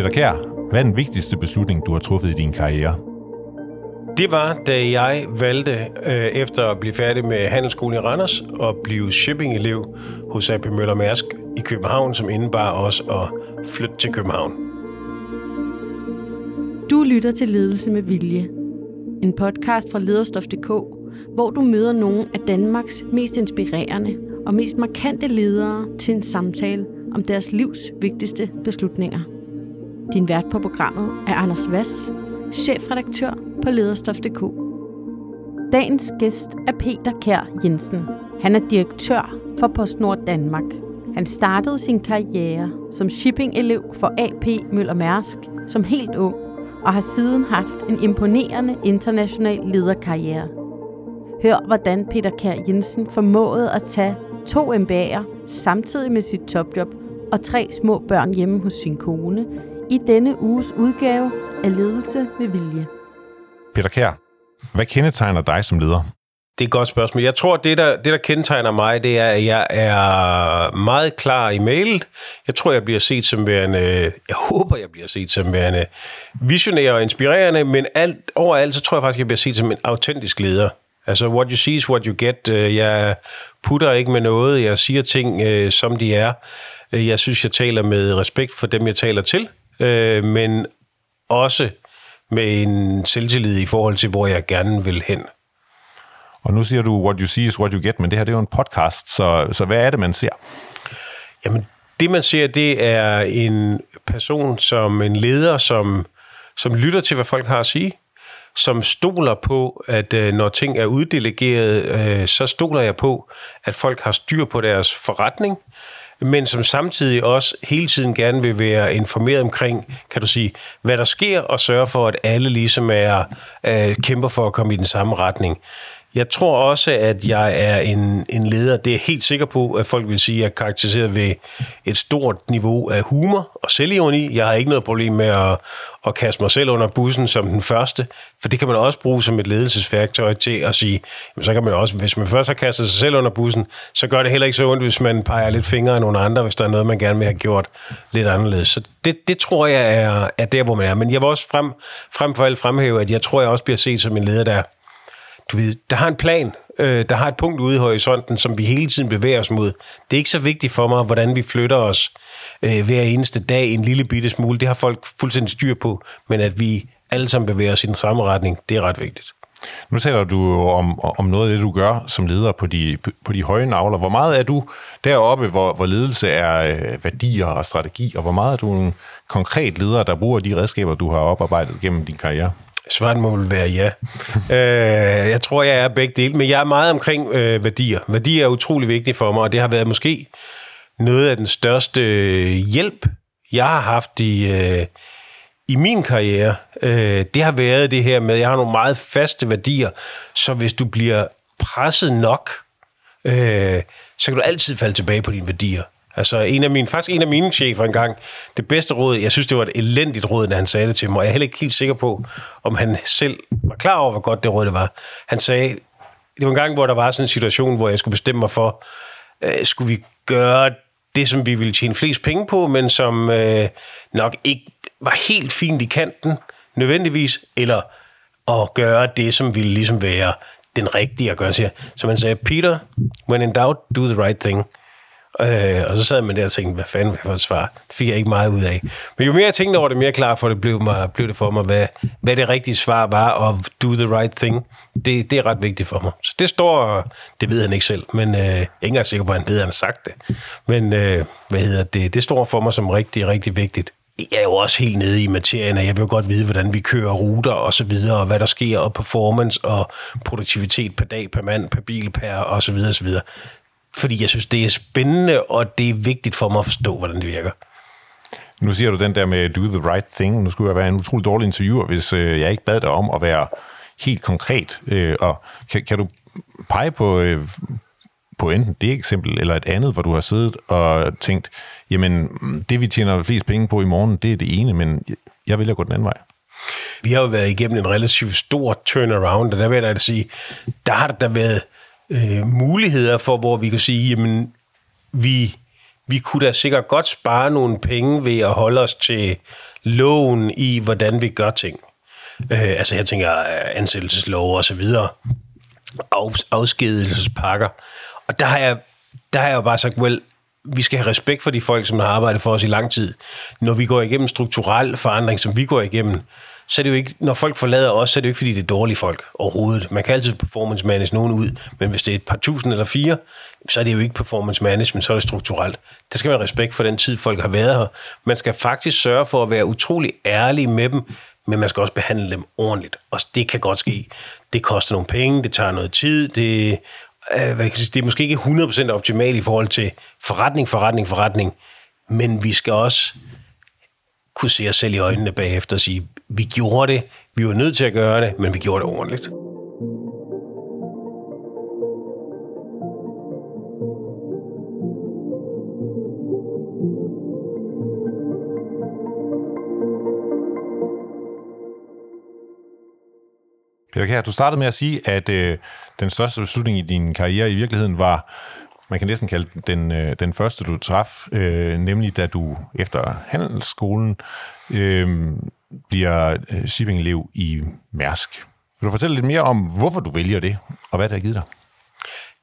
Peter Kær, hvad er den vigtigste beslutning, du har truffet i din karriere? Det var, da jeg valgte, øh, efter at blive færdig med handelsskolen i Randers, og blive shipping-elev hos AP Møller Mærsk i København, som indebar også at flytte til København. Du lytter til Ledelse med Vilje. En podcast fra lederstof.dk, hvor du møder nogle af Danmarks mest inspirerende og mest markante ledere til en samtale om deres livs vigtigste beslutninger. Din vært på programmet er Anders Vass, chefredaktør på lederstof.dk. Dagens gæst er Peter Kær Jensen. Han er direktør for PostNord Danmark. Han startede sin karriere som shipping-elev for AP Møller Mærsk som helt ung, og har siden haft en imponerende international lederkarriere. Hør, hvordan Peter Kær Jensen formåede at tage to MBA'er samtidig med sit topjob og tre små børn hjemme hos sin kone i denne uges udgave af Ledelse med Vilje. Peter Kær, hvad kendetegner dig som leder? Det er et godt spørgsmål. Jeg tror, det der, det, der kendetegner mig, det er, at jeg er meget klar i mailet. Jeg tror, jeg bliver set som værende, jeg håber, jeg bliver set som værende visionær og inspirerende, men alt, overalt, så tror jeg faktisk, jeg bliver set som en autentisk leder. Altså, what you see is what you get. Øh, jeg putter ikke med noget. Jeg siger ting, øh, som de er. Øh, jeg synes, jeg taler med respekt for dem, jeg taler til, men også med en selvtillid i forhold til, hvor jeg gerne vil hen. Og nu siger du, what you see is what you get, men det her det er jo en podcast, så, så hvad er det, man ser? Jamen, det man ser, det er en person som en leder, som, som lytter til, hvad folk har at sige, som stoler på, at øh, når ting er uddelegeret, øh, så stoler jeg på, at folk har styr på deres forretning, men som samtidig også hele tiden gerne vil være informeret omkring, kan du sige, hvad der sker, og sørge for, at alle ligesom er, øh, kæmper for at komme i den samme retning. Jeg tror også, at jeg er en, en leder. Det er jeg helt sikker på, at folk vil sige, at jeg er karakteriseret ved et stort niveau af humor og selvironi. Jeg har ikke noget problem med at, at kaste mig selv under bussen som den første, for det kan man også bruge som et ledelsesværktøj til at sige, jamen, så kan man også, hvis man først har kastet sig selv under bussen, så gør det heller ikke så ondt, hvis man peger lidt fingre af nogle andre, hvis der er noget, man gerne vil have gjort lidt anderledes. Så det, det tror jeg er, er der, hvor man er. Men jeg vil også frem, frem for alt fremhæve, at jeg tror, jeg også bliver set som en leder, der du ved, der har en plan, øh, der har et punkt ude i horisonten, som vi hele tiden bevæger os mod. Det er ikke så vigtigt for mig, hvordan vi flytter os øh, hver eneste dag en lille bitte smule. Det har folk fuldstændig styr på, men at vi alle sammen bevæger os i den samme retning, det er ret vigtigt. Nu taler du om, om noget af det, du gør som leder på de, på de høje navler. Hvor meget er du deroppe, hvor, hvor ledelse er øh, værdier og strategi, og hvor meget er du en konkret leder, der bruger de redskaber, du har oparbejdet gennem din karriere? Svaret må vel være ja. øh, jeg tror, jeg er begge dele, men jeg er meget omkring øh, værdier. Værdier er utrolig vigtige for mig, og det har været måske noget af den største øh, hjælp, jeg har haft i, øh, i min karriere. Øh, det har været det her med, at jeg har nogle meget faste værdier, så hvis du bliver presset nok, øh, så kan du altid falde tilbage på dine værdier. Altså en af mine, faktisk en af mine chefer engang, det bedste råd, jeg synes, det var et elendigt råd, da han sagde det til mig, og jeg er heller ikke helt sikker på, om han selv var klar over, hvor godt det råd det var. Han sagde, det var en gang, hvor der var sådan en situation, hvor jeg skulle bestemme mig for, øh, skulle vi gøre det, som vi ville tjene flest penge på, men som øh, nok ikke var helt fint i kanten, nødvendigvis, eller at gøre det, som ville ligesom være den rigtige at gøre. Så man sagde, Peter, when in doubt, do the right thing. Øh, og så sad man der og tænkte, hvad fanden vil jeg få et svar? Det fik jeg ikke meget ud af. Men jo mere jeg tænkte over det, mere klar for det blev, mig, blev det for mig, hvad, hvad det rigtige svar var, og do the right thing. Det, det er ret vigtigt for mig. Så det står, det ved han ikke selv, men øh, jeg er ikke engang sikker på, at han ved, at han har sagt det. Men øh, hvad hedder det? Det står for mig som rigtig, rigtig vigtigt. Jeg er jo også helt nede i materien, og jeg vil godt vide, hvordan vi kører ruter og så videre, og hvad der sker, og performance og produktivitet per dag, per mand, per bil, per og så videre, og så videre fordi jeg synes, det er spændende, og det er vigtigt for mig at forstå, hvordan det virker. Nu siger du den der med do the right thing. Nu skulle jeg være en utrolig dårlig interviewer, hvis øh, jeg ikke bad dig om at være helt konkret. Øh, og kan, kan du pege på, øh, på enten det eksempel eller et andet, hvor du har siddet og tænkt, jamen det vi tjener flest penge på i morgen, det er det ene, men jeg vil gå den anden vej. Vi har jo været igennem en relativt stor turnaround, og der vil jeg da sige, der har der været øh, muligheder for, hvor vi kan sige, jamen, vi, vi kunne da sikkert godt spare nogle penge ved at holde os til loven i, hvordan vi gør ting. Øh, altså jeg tænker øh, ansættelseslov og så videre, af, afskedelsespakker. Og der har jeg, der har jeg jo bare sagt, well, vi skal have respekt for de folk, som har arbejdet for os i lang tid. Når vi går igennem strukturel forandring, som vi går igennem, så er det jo ikke, når folk forlader os, så er det jo ikke, fordi det er dårlige folk overhovedet. Man kan altid performance manage nogen ud, men hvis det er et par tusind eller fire, så er det jo ikke performance management, så er det strukturelt. Der skal være respekt for den tid, folk har været her. Man skal faktisk sørge for at være utrolig ærlig med dem, men man skal også behandle dem ordentligt. Og det kan godt ske. Det koster nogle penge, det tager noget tid, det, øh, hvad kan sige, det er måske ikke 100% optimalt i forhold til forretning, forretning, forretning, men vi skal også kunne se os selv i øjnene bagefter og sige, vi gjorde det, vi var nødt til at gøre det, men vi gjorde det ordentligt. Peter Kjær, du startede med at sige, at øh, den største beslutning i din karriere i virkeligheden var, man kan næsten kalde den, øh, den første, du traf, øh, nemlig da du efter handelsskolen øh, bliver øh, shipping-elev i Mærsk. Vil du fortælle lidt mere om, hvorfor du vælger det, og hvad det har givet dig?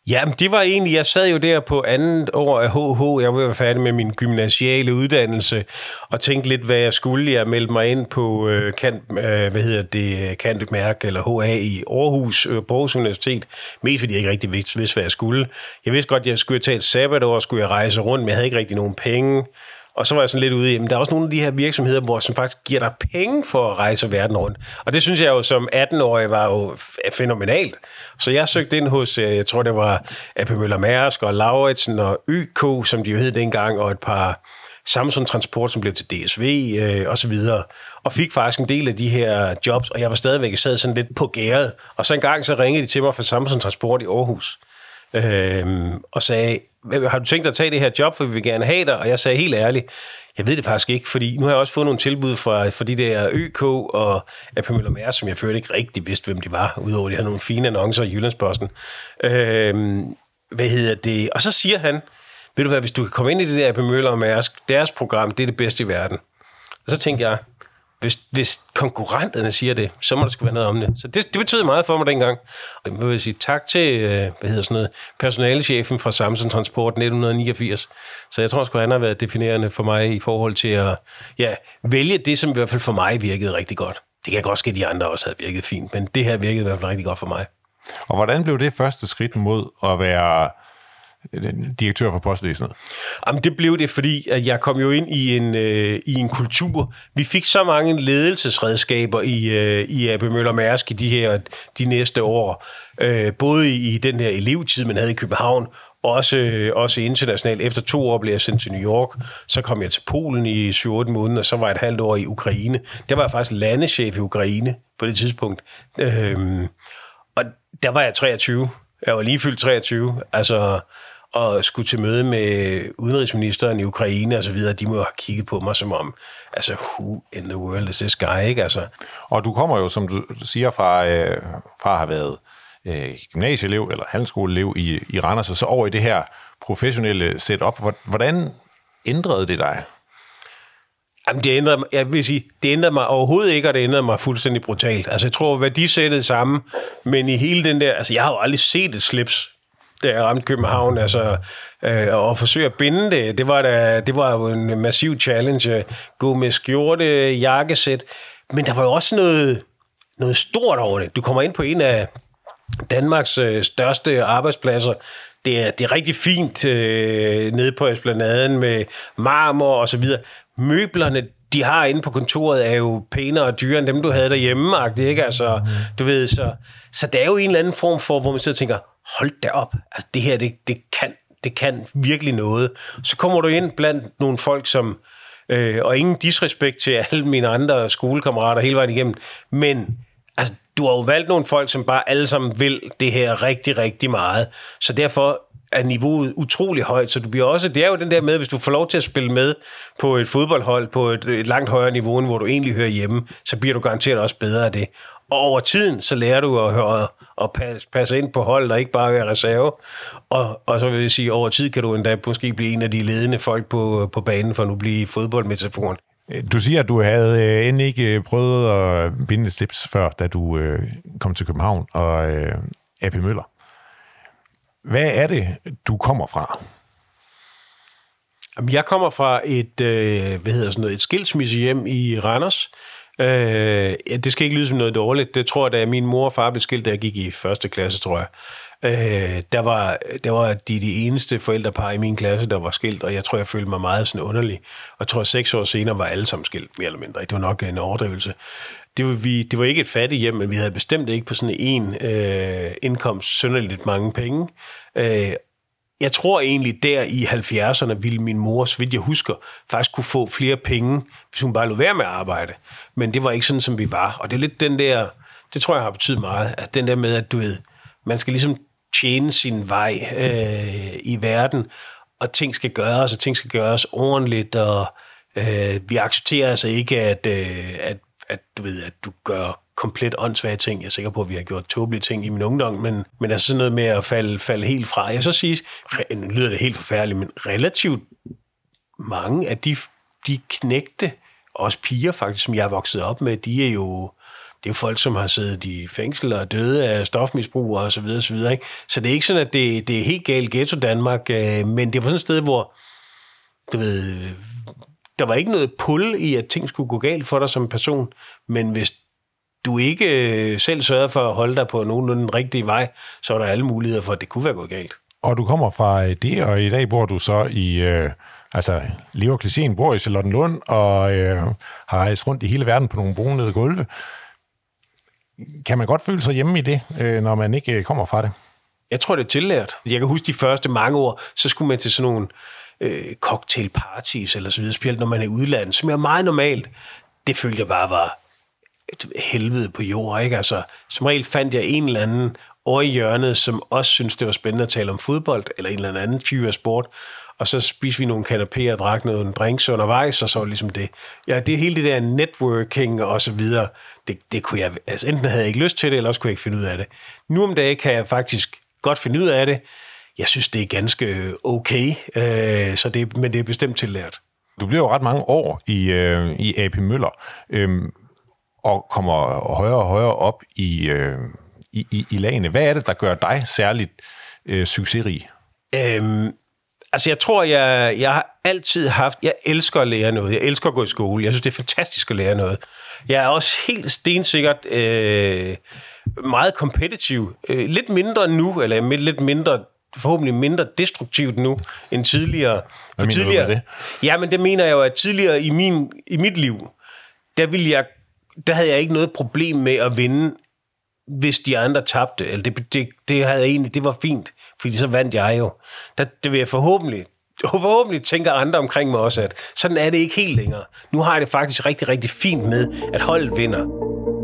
Ja, det var egentlig, jeg sad jo der på andet år af HH, jeg var færdig med min gymnasiale uddannelse, og tænkte lidt, hvad jeg skulle. Jeg meldte mig ind på øh, kant, øh, hvad hedder det, Kantmærk eller HA i Aarhus, øh, på Aarhus Universitet, mest fordi jeg ikke rigtig vidste, hvad jeg skulle. Jeg vidste godt, at jeg skulle tage et sabbatår, skulle jeg rejse rundt, men jeg havde ikke rigtig nogen penge. Og så var jeg sådan lidt ude i, men der er også nogle af de her virksomheder, hvor som faktisk giver dig penge for at rejse verden rundt. Og det synes jeg jo som 18-årig var jo fænomenalt. Så jeg søgte ind hos, øh, jeg tror det var AP Møller Mærsk og Lauritsen og YK, som de jo hed dengang, og et par Samsung Transport, som blev til DSV øh, og så videre, og fik faktisk en del af de her jobs, og jeg var stadigvæk, sad sådan lidt på gæret, og så en gang så ringede de til mig fra Samsung Transport i Aarhus, øh, og sagde, har du tænkt dig at tage det her job, for vi vil gerne have dig? Og jeg sagde helt ærligt, jeg ved det faktisk ikke, fordi nu har jeg også fået nogle tilbud fra, fra de der ØK og AP Møller Mærs, som jeg følte ikke rigtig vidste, hvem de var, udover at de havde nogle fine annoncer i Jyllandsposten. Øh, hvad hedder det? Og så siger han, ved du hvad, hvis du kan komme ind i det der AP Møller og Mærsk, deres program, det er det bedste i verden. Og så tænkte jeg, hvis, hvis konkurrenterne siger det, så må der skulle være noget om det. Så det, det betød meget for mig dengang. Og jeg vil sige tak til øh, hvad hedder sådan noget, personalechefen fra Samsung Transport 1989. Så jeg tror sgu, han har været definerende for mig i forhold til at ja, vælge det, som i hvert fald for mig virkede rigtig godt. Det kan godt ske, at de andre også havde virket fint, men det her virkede i hvert fald rigtig godt for mig. Og hvordan blev det første skridt mod at være Øh, direktør for postvæsenet? Jamen, det blev det, fordi at jeg kom jo ind i en, øh, i en kultur. Vi fik så mange ledelsesredskaber i, øh, i AB Møller Mærsk i de her de næste år. Øh, både i, i den her elevtid, man havde i København, også, øh, også internationalt. Efter to år blev jeg sendt til New York. Så kom jeg til Polen i 7-8 måneder, og så var jeg et halvt år i Ukraine. Der var jeg faktisk landeschef i Ukraine på det tidspunkt. Øhm, og der var jeg 23. Jeg var lige fyldt 23. Altså, og skulle til møde med udenrigsministeren i Ukraine og så videre, de må have kigget på mig som om, altså, who in the world is this guy, ikke? Altså. Og du kommer jo, som du siger, fra, øh, fra at have været øh, gymnasieelev eller handelsskoleelev i, i Randers, og så over i det her professionelle setup. Hvordan ændrede det dig? Jamen, det ændrede, jeg vil sige, det ændrede mig overhovedet ikke, og det ændrede mig fuldstændig brutalt. Altså, jeg tror, værdisættet samme, men i hele den der... Altså, jeg har jo aldrig set et slips da jeg ramte København, altså, øh, og forsøge at binde det, det var, da, det var jo en massiv challenge. Gå med skjorte, jakkesæt, men der var jo også noget, noget stort over det. Du kommer ind på en af Danmarks øh, største arbejdspladser. Det er, det er rigtig fint øh, nede på Esplanaden med marmor og så videre. Møblerne, de har inde på kontoret, er jo pænere og dyrere end dem, du havde derhjemme, ikke? Altså, du ved, så, så det er jo en eller anden form for, hvor man sidder og tænker, hold da op, altså det her, det, det, kan, det kan virkelig noget. Så kommer du ind blandt nogle folk, som, øh, og ingen disrespekt til alle mine andre skolekammerater hele vejen igennem, men altså, du har jo valgt nogle folk, som bare alle sammen vil det her rigtig, rigtig meget. Så derfor er niveauet utrolig højt, så du bliver også, det er jo den der med, hvis du får lov til at spille med på et fodboldhold på et, et langt højere niveau, end hvor du egentlig hører hjemme, så bliver du garanteret også bedre af det. Og over tiden, så lærer du at, høre, og passe, passe ind på hold, og ikke bare være reserve. Og, og så vil jeg sige, over tid kan du endda måske blive en af de ledende folk på, på banen, for at nu blive fodboldmetaforen. Øh, du siger, at du havde øh, end ikke øh, prøvet at binde et slips før, da du øh, kom til København og øh, AP Møller. Hvad er det, du kommer fra? Jeg kommer fra et, øh, hvad hedder sådan noget, et skilsmissehjem i Randers. Øh, det skal ikke lyde som noget dårligt. Det tror jeg, da min mor og far blev skilt, da jeg gik i første klasse, tror jeg. Øh, der var, der var de, de eneste forældrepar i min klasse, der var skilt, og jeg tror, jeg følte mig meget sådan underlig. Og jeg tror, seks år senere var alle sammen skilt, mere eller mindre. Det var nok en overdrivelse. Det var, vi, det var ikke et fattigt hjem, men vi havde bestemt ikke på sådan en øh, indkomst synderligt mange penge. Øh, jeg tror egentlig, der i 70'erne ville min mor, så vidt jeg husker, faktisk kunne få flere penge, hvis hun bare lå være med at arbejde. Men det var ikke sådan, som vi var. Og det er lidt den der, det tror jeg har betydet meget, at den der med, at du ved, man skal ligesom tjene sin vej øh, i verden, og ting skal gøres, og ting skal gøres ordentligt, og øh, vi accepterer altså ikke, at, øh, at, at, du ved, at du gør komplet åndssvage ting. Jeg er sikker på, at vi har gjort tåbelige ting i min ungdom, men, men altså sådan noget med at falde, falde helt fra. Jeg så sige, nu lyder det helt forfærdeligt, men relativt mange af de, de knægte, også piger faktisk, som jeg er vokset op med, de er jo det er jo folk, som har siddet i fængsel og døde af stofmisbrug og så videre, så videre. Ikke? Så det er ikke sådan, at det, det er helt galt ghetto Danmark, øh, men det var sådan et sted, hvor du ved, der var ikke noget pull i, at ting skulle gå galt for dig som person, men hvis du ikke øh, selv sørger for at holde dig på nogenlunde den rigtige vej, så er der alle muligheder for, at det kunne være gået galt. Og du kommer fra øh, det, og i dag bor du så i, øh, altså Leo Klisien bor i Charlottenlund, og øh, har rejst rundt i hele verden på nogle brunede gulve. Kan man godt føle sig hjemme i det, øh, når man ikke øh, kommer fra det? Jeg tror, det er tillært. Jeg kan huske de første mange år, så skulle man til sådan nogle øh, cocktailparties eller så videre, specielt når man er i udlandet, som er meget normalt. Det følte jeg bare var et helvede på jord, ikke? Altså, som regel fandt jeg en eller anden over i hjørnet, som også synes det var spændende at tale om fodbold, eller en eller anden type af sport, og så spiste vi nogle kanapéer og drak noget drinks undervejs, og så var ligesom det. Ja, det hele det der networking og så videre, det, det kunne jeg, altså enten havde jeg ikke lyst til det, eller også kunne jeg ikke finde ud af det. Nu om dagen kan jeg faktisk godt finde ud af det. Jeg synes, det er ganske okay, øh, så det, men det er bestemt tillært. Du bliver jo ret mange år i, øh, i AP Møller. Øh, og kommer højere og højere op i, øh, i, i, i lagene. Hvad er det, der gør dig særligt øh, succesrig? Øhm, altså, jeg tror, jeg, jeg har altid haft... Jeg elsker at lære noget. Jeg elsker at gå i skole. Jeg synes, det er fantastisk at lære noget. Jeg er også helt stensikkert øh, meget kompetitiv. Øh, lidt mindre nu, eller lidt mindre forhåbentlig mindre destruktivt nu end tidligere. Hvad mener tidligere, du med det? Ja, men det mener jeg jo, at tidligere i, min, i mit liv, der ville jeg der havde jeg ikke noget problem med at vinde, hvis de andre tabte. Eller det, det, det, havde jeg egentlig, det var fint, fordi så vandt jeg jo. Der, det vil jeg forhåbentlig, forhåbentlig tænker andre omkring mig også, at sådan er det ikke helt længere. Nu har jeg det faktisk rigtig, rigtig fint med, at holdet vinder.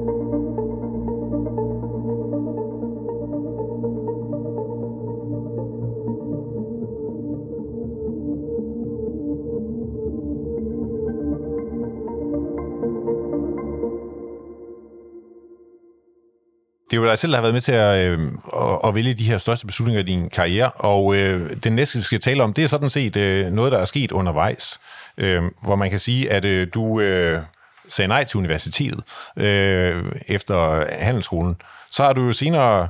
Det er jo dig selv, der har været med til at, øh, at, at vælge de her største beslutninger i din karriere, og øh, det næste, vi skal tale om, det er sådan set øh, noget, der er sket undervejs, øh, hvor man kan sige, at øh, du øh, sagde nej til universitetet øh, efter handelsskolen. Så har du jo senere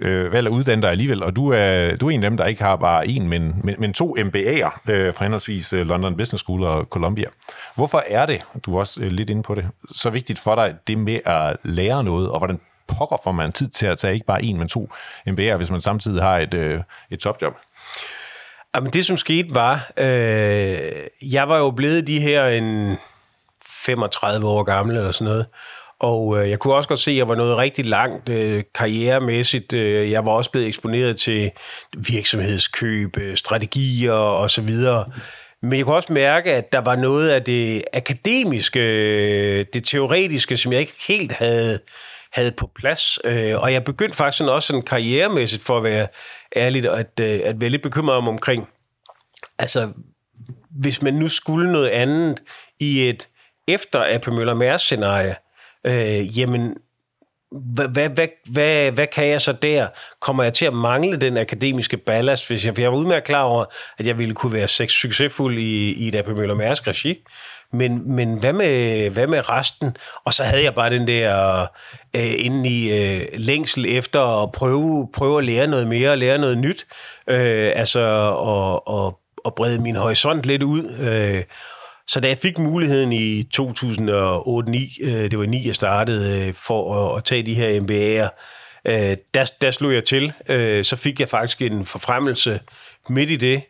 øh, valgt at uddanne dig alligevel, og du er, du er en af dem, der ikke har bare en, men, men, men to MBA'er øh, fra henholdsvis øh, London Business School og Columbia. Hvorfor er det, du er også øh, lidt inde på det, så vigtigt for dig, det med at lære noget, og hvordan pokker får man tid til at tage ikke bare en, men to MBA'er, hvis man samtidig har et, øh, et topjob? Jamen det, som skete, var, øh, jeg var jo blevet de her en 35 år gammel eller sådan noget, og øh, jeg kunne også godt se, at jeg var noget rigtig langt øh, karrieremæssigt. Øh, jeg var også blevet eksponeret til virksomhedskøb, øh, strategier og så videre. Men jeg kunne også mærke, at der var noget af det akademiske, øh, det teoretiske, som jeg ikke helt havde havde på plads. Øh, og jeg begyndte faktisk sådan også sådan karrieremæssigt, for at være ærlig, at, øh, at være lidt bekymret om omkring, altså, hvis man nu skulle noget andet i et efter AP Møller Mærs scenarie, øh, jamen, hvad, hvad, hvad, hvad, hvad kan jeg så der? Kommer jeg til at mangle den akademiske ballast? Hvis jeg, for jeg var udmærket klar over, at jeg ville kunne være succesfuld i, i et AP Møller Mærsk regi. Men, men hvad, med, hvad med resten? Og så havde jeg bare den der øh, inde i øh, længsel efter at prøve, prøve at lære noget mere, lære noget nyt. Øh, altså at, at, at brede min horisont lidt ud. Øh, så da jeg fik muligheden i 2008-9, øh, det var 9, jeg startede øh, for at, at tage de her MBA'er, øh, der, der slog jeg til. Øh, så fik jeg faktisk en forfremmelse midt i det,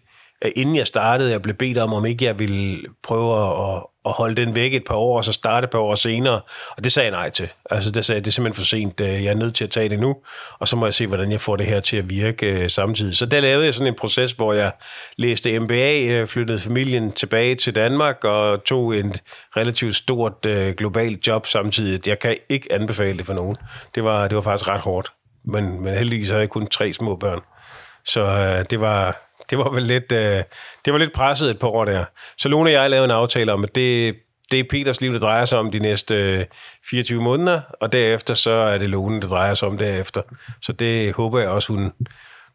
inden jeg startede, jeg blev bedt om, om ikke jeg ville prøve at, at holde den væk et par år, og så starte et par år senere. Og det sagde jeg nej til. Altså, det sagde jeg, det er simpelthen for sent. Øh, jeg er nødt til at tage det nu, og så må jeg se, hvordan jeg får det her til at virke øh, samtidig. Så der lavede jeg sådan en proces, hvor jeg læste MBA, øh, flyttede familien tilbage til Danmark, og tog en relativt stort øh, globalt job samtidig. Jeg kan ikke anbefale det for nogen. Det var, det var faktisk ret hårdt. Men, men heldigvis har jeg kun tre små børn. Så øh, det var, det var vel lidt, øh, det var lidt presset et par år der. Så Lone og jeg lavede en aftale om, at det, det er Peters liv, det drejer sig om de næste øh, 24 måneder, og derefter så er det Lone, det drejer sig om derefter. Så det håber jeg også, hun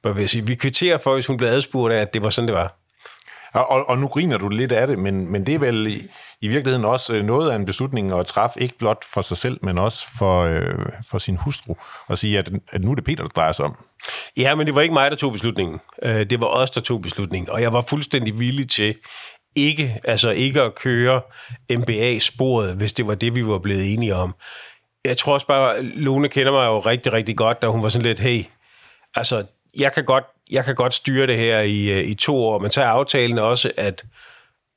vil sige. Vi kvitterer for, hvis hun blev adspurgt af, at det var sådan, det var. Og, og, og nu griner du lidt af det, men, men det er vel i, i virkeligheden også øh, noget af en beslutning at træffe, ikke blot for sig selv, men også for, øh, for sin hustru, og sige, at, at nu er det Peter, der drejer sig om. Ja, men det var ikke mig, der tog beslutningen. Øh, det var os, der tog beslutningen. Og jeg var fuldstændig villig til ikke, altså ikke at køre MBA-sporet, hvis det var det, vi var blevet enige om. Jeg tror også bare, Lone kender mig jo rigtig, rigtig godt, da hun var sådan lidt, hey, altså, jeg kan godt, jeg kan godt styre det her i, øh, i to år, men så er aftalen også, at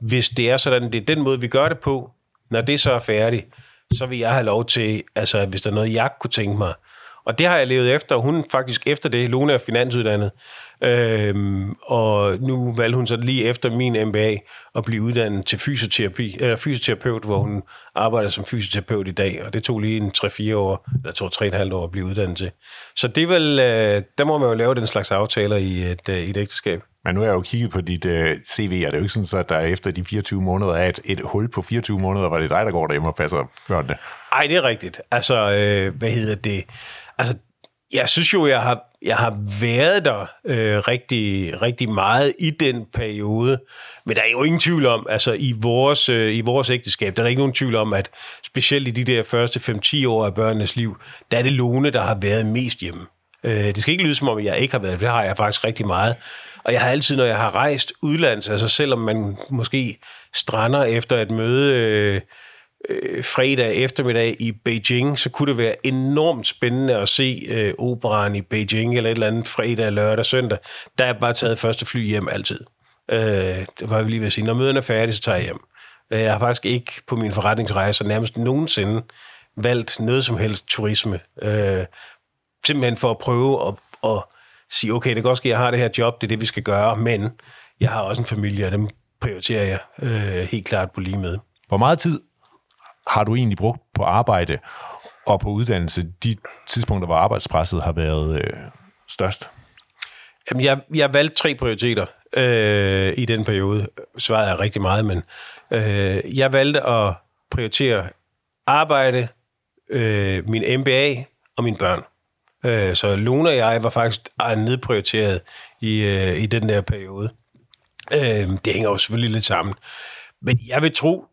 hvis det er sådan, det er den måde, vi gør det på, når det så er færdigt, så vil jeg have lov til, altså hvis der er noget, jeg kunne tænke mig, og det har jeg levet efter, og hun faktisk efter det, Lone er finansuddannet, øhm, og nu valgte hun så lige efter min MBA at blive uddannet til fysioterapi, eller fysioterapeut, hvor hun arbejder som fysioterapeut i dag, og det tog lige en 3-4 år, eller tog 3,5 år at blive uddannet til. Så det vil, øh, der må man jo lave den slags aftaler i et, øh, i et ægteskab. Men nu har jeg jo kigget på dit øh, CV, og det er jo ikke sådan, så at der efter de 24 måneder er et, et hul på 24 måneder, hvor det er dig, der går derhjemme og passer børnene. Ej, det er rigtigt. Altså, øh, hvad hedder det? Altså, jeg synes jo, jeg har, jeg har været der øh, rigtig, rigtig meget i den periode. Men der er jo ingen tvivl om, altså i vores, øh, i vores ægteskab, der er ikke nogen tvivl om, at specielt i de der første 5-10 år af børnenes liv, der er det Lone, der har været mest hjemme. Øh, det skal ikke lyde som om, jeg ikke har været, det har jeg faktisk rigtig meget. Og jeg har altid, når jeg har rejst udlands, altså selvom man måske strander efter et møde... Øh, øh, fredag eftermiddag i Beijing, så kunne det være enormt spændende at se øh, operan i Beijing, eller et eller andet fredag, lørdag, søndag. Der er bare taget første fly hjem altid. Øh, det var jeg lige ved at sige. Når møderne er færdige, så tager jeg hjem. Øh, jeg har faktisk ikke på min forretningsrejse nærmest nogensinde valgt noget som helst turisme. Øh, simpelthen for at prøve at, at sige, okay, det kan godt ske, at jeg har det her job, det er det, vi skal gøre, men jeg har også en familie, og dem prioriterer jeg øh, helt klart på lige med. Hvor meget tid har du egentlig brugt på arbejde og på uddannelse de tidspunkter, hvor arbejdspresset har været øh, størst? Jamen, jeg, jeg valgte tre prioriteter øh, i den periode. Svaret er rigtig meget, men øh, jeg valgte at prioritere arbejde, øh, min MBA og mine børn. Øh, så Luna og jeg var faktisk øh, nedprioriteret i, øh, i den der periode. Øh, det hænger jo selvfølgelig lidt sammen. Men jeg vil tro,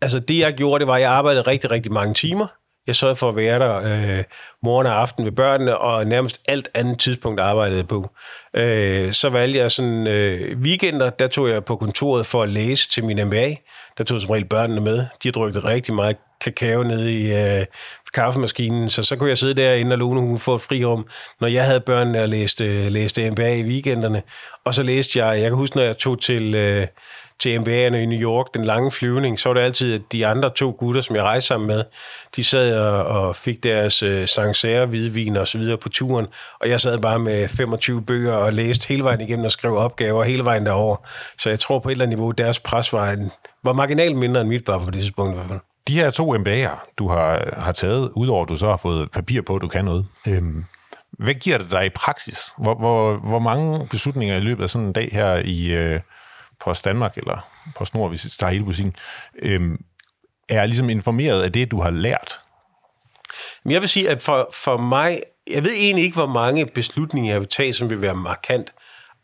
altså det jeg gjorde, det var, at jeg arbejdede rigtig, rigtig mange timer. Jeg sørgede for at være der øh, morgen og aften ved børnene, og nærmest alt andet tidspunkt arbejdede på. Øh, så valgte jeg sådan øh, weekender, der tog jeg på kontoret for at læse til min MBA. Der tog som regel børnene med. De drukket rigtig meget kakao nede i øh, kaffemaskinen, så så kunne jeg sidde derinde, og Lone hun få et frirum, når jeg havde børnene og læste, læste MBA i weekenderne. Og så læste jeg, jeg kan huske, når jeg tog til... Øh, til MBA'erne i New York, den lange flyvning, så var det altid, at de andre to gutter, som jeg rejste sammen med, de sad og, og fik deres uh, Sancerre, hvidvin og så videre på turen, og jeg sad bare med 25 bøger og læste hele vejen igennem og skrev opgaver hele vejen derover. Så jeg tror på et eller andet niveau, deres pres var, en, var marginalt mindre end mit bare på det tidspunkt i hvert fald. De her to MBA'er, du har, har taget, udover at du så har fået papir på, at du kan noget, øhm, hvad giver det dig i praksis? Hvor, hvor, hvor mange beslutninger i løbet af sådan en dag her i, øh, Post Danmark, eller på Snor, hvis vi tager hele musikken, øhm, er ligesom informeret af det, du har lært? Jeg vil sige, at for, for mig, jeg ved egentlig ikke, hvor mange beslutninger jeg vil tage, som vil være markant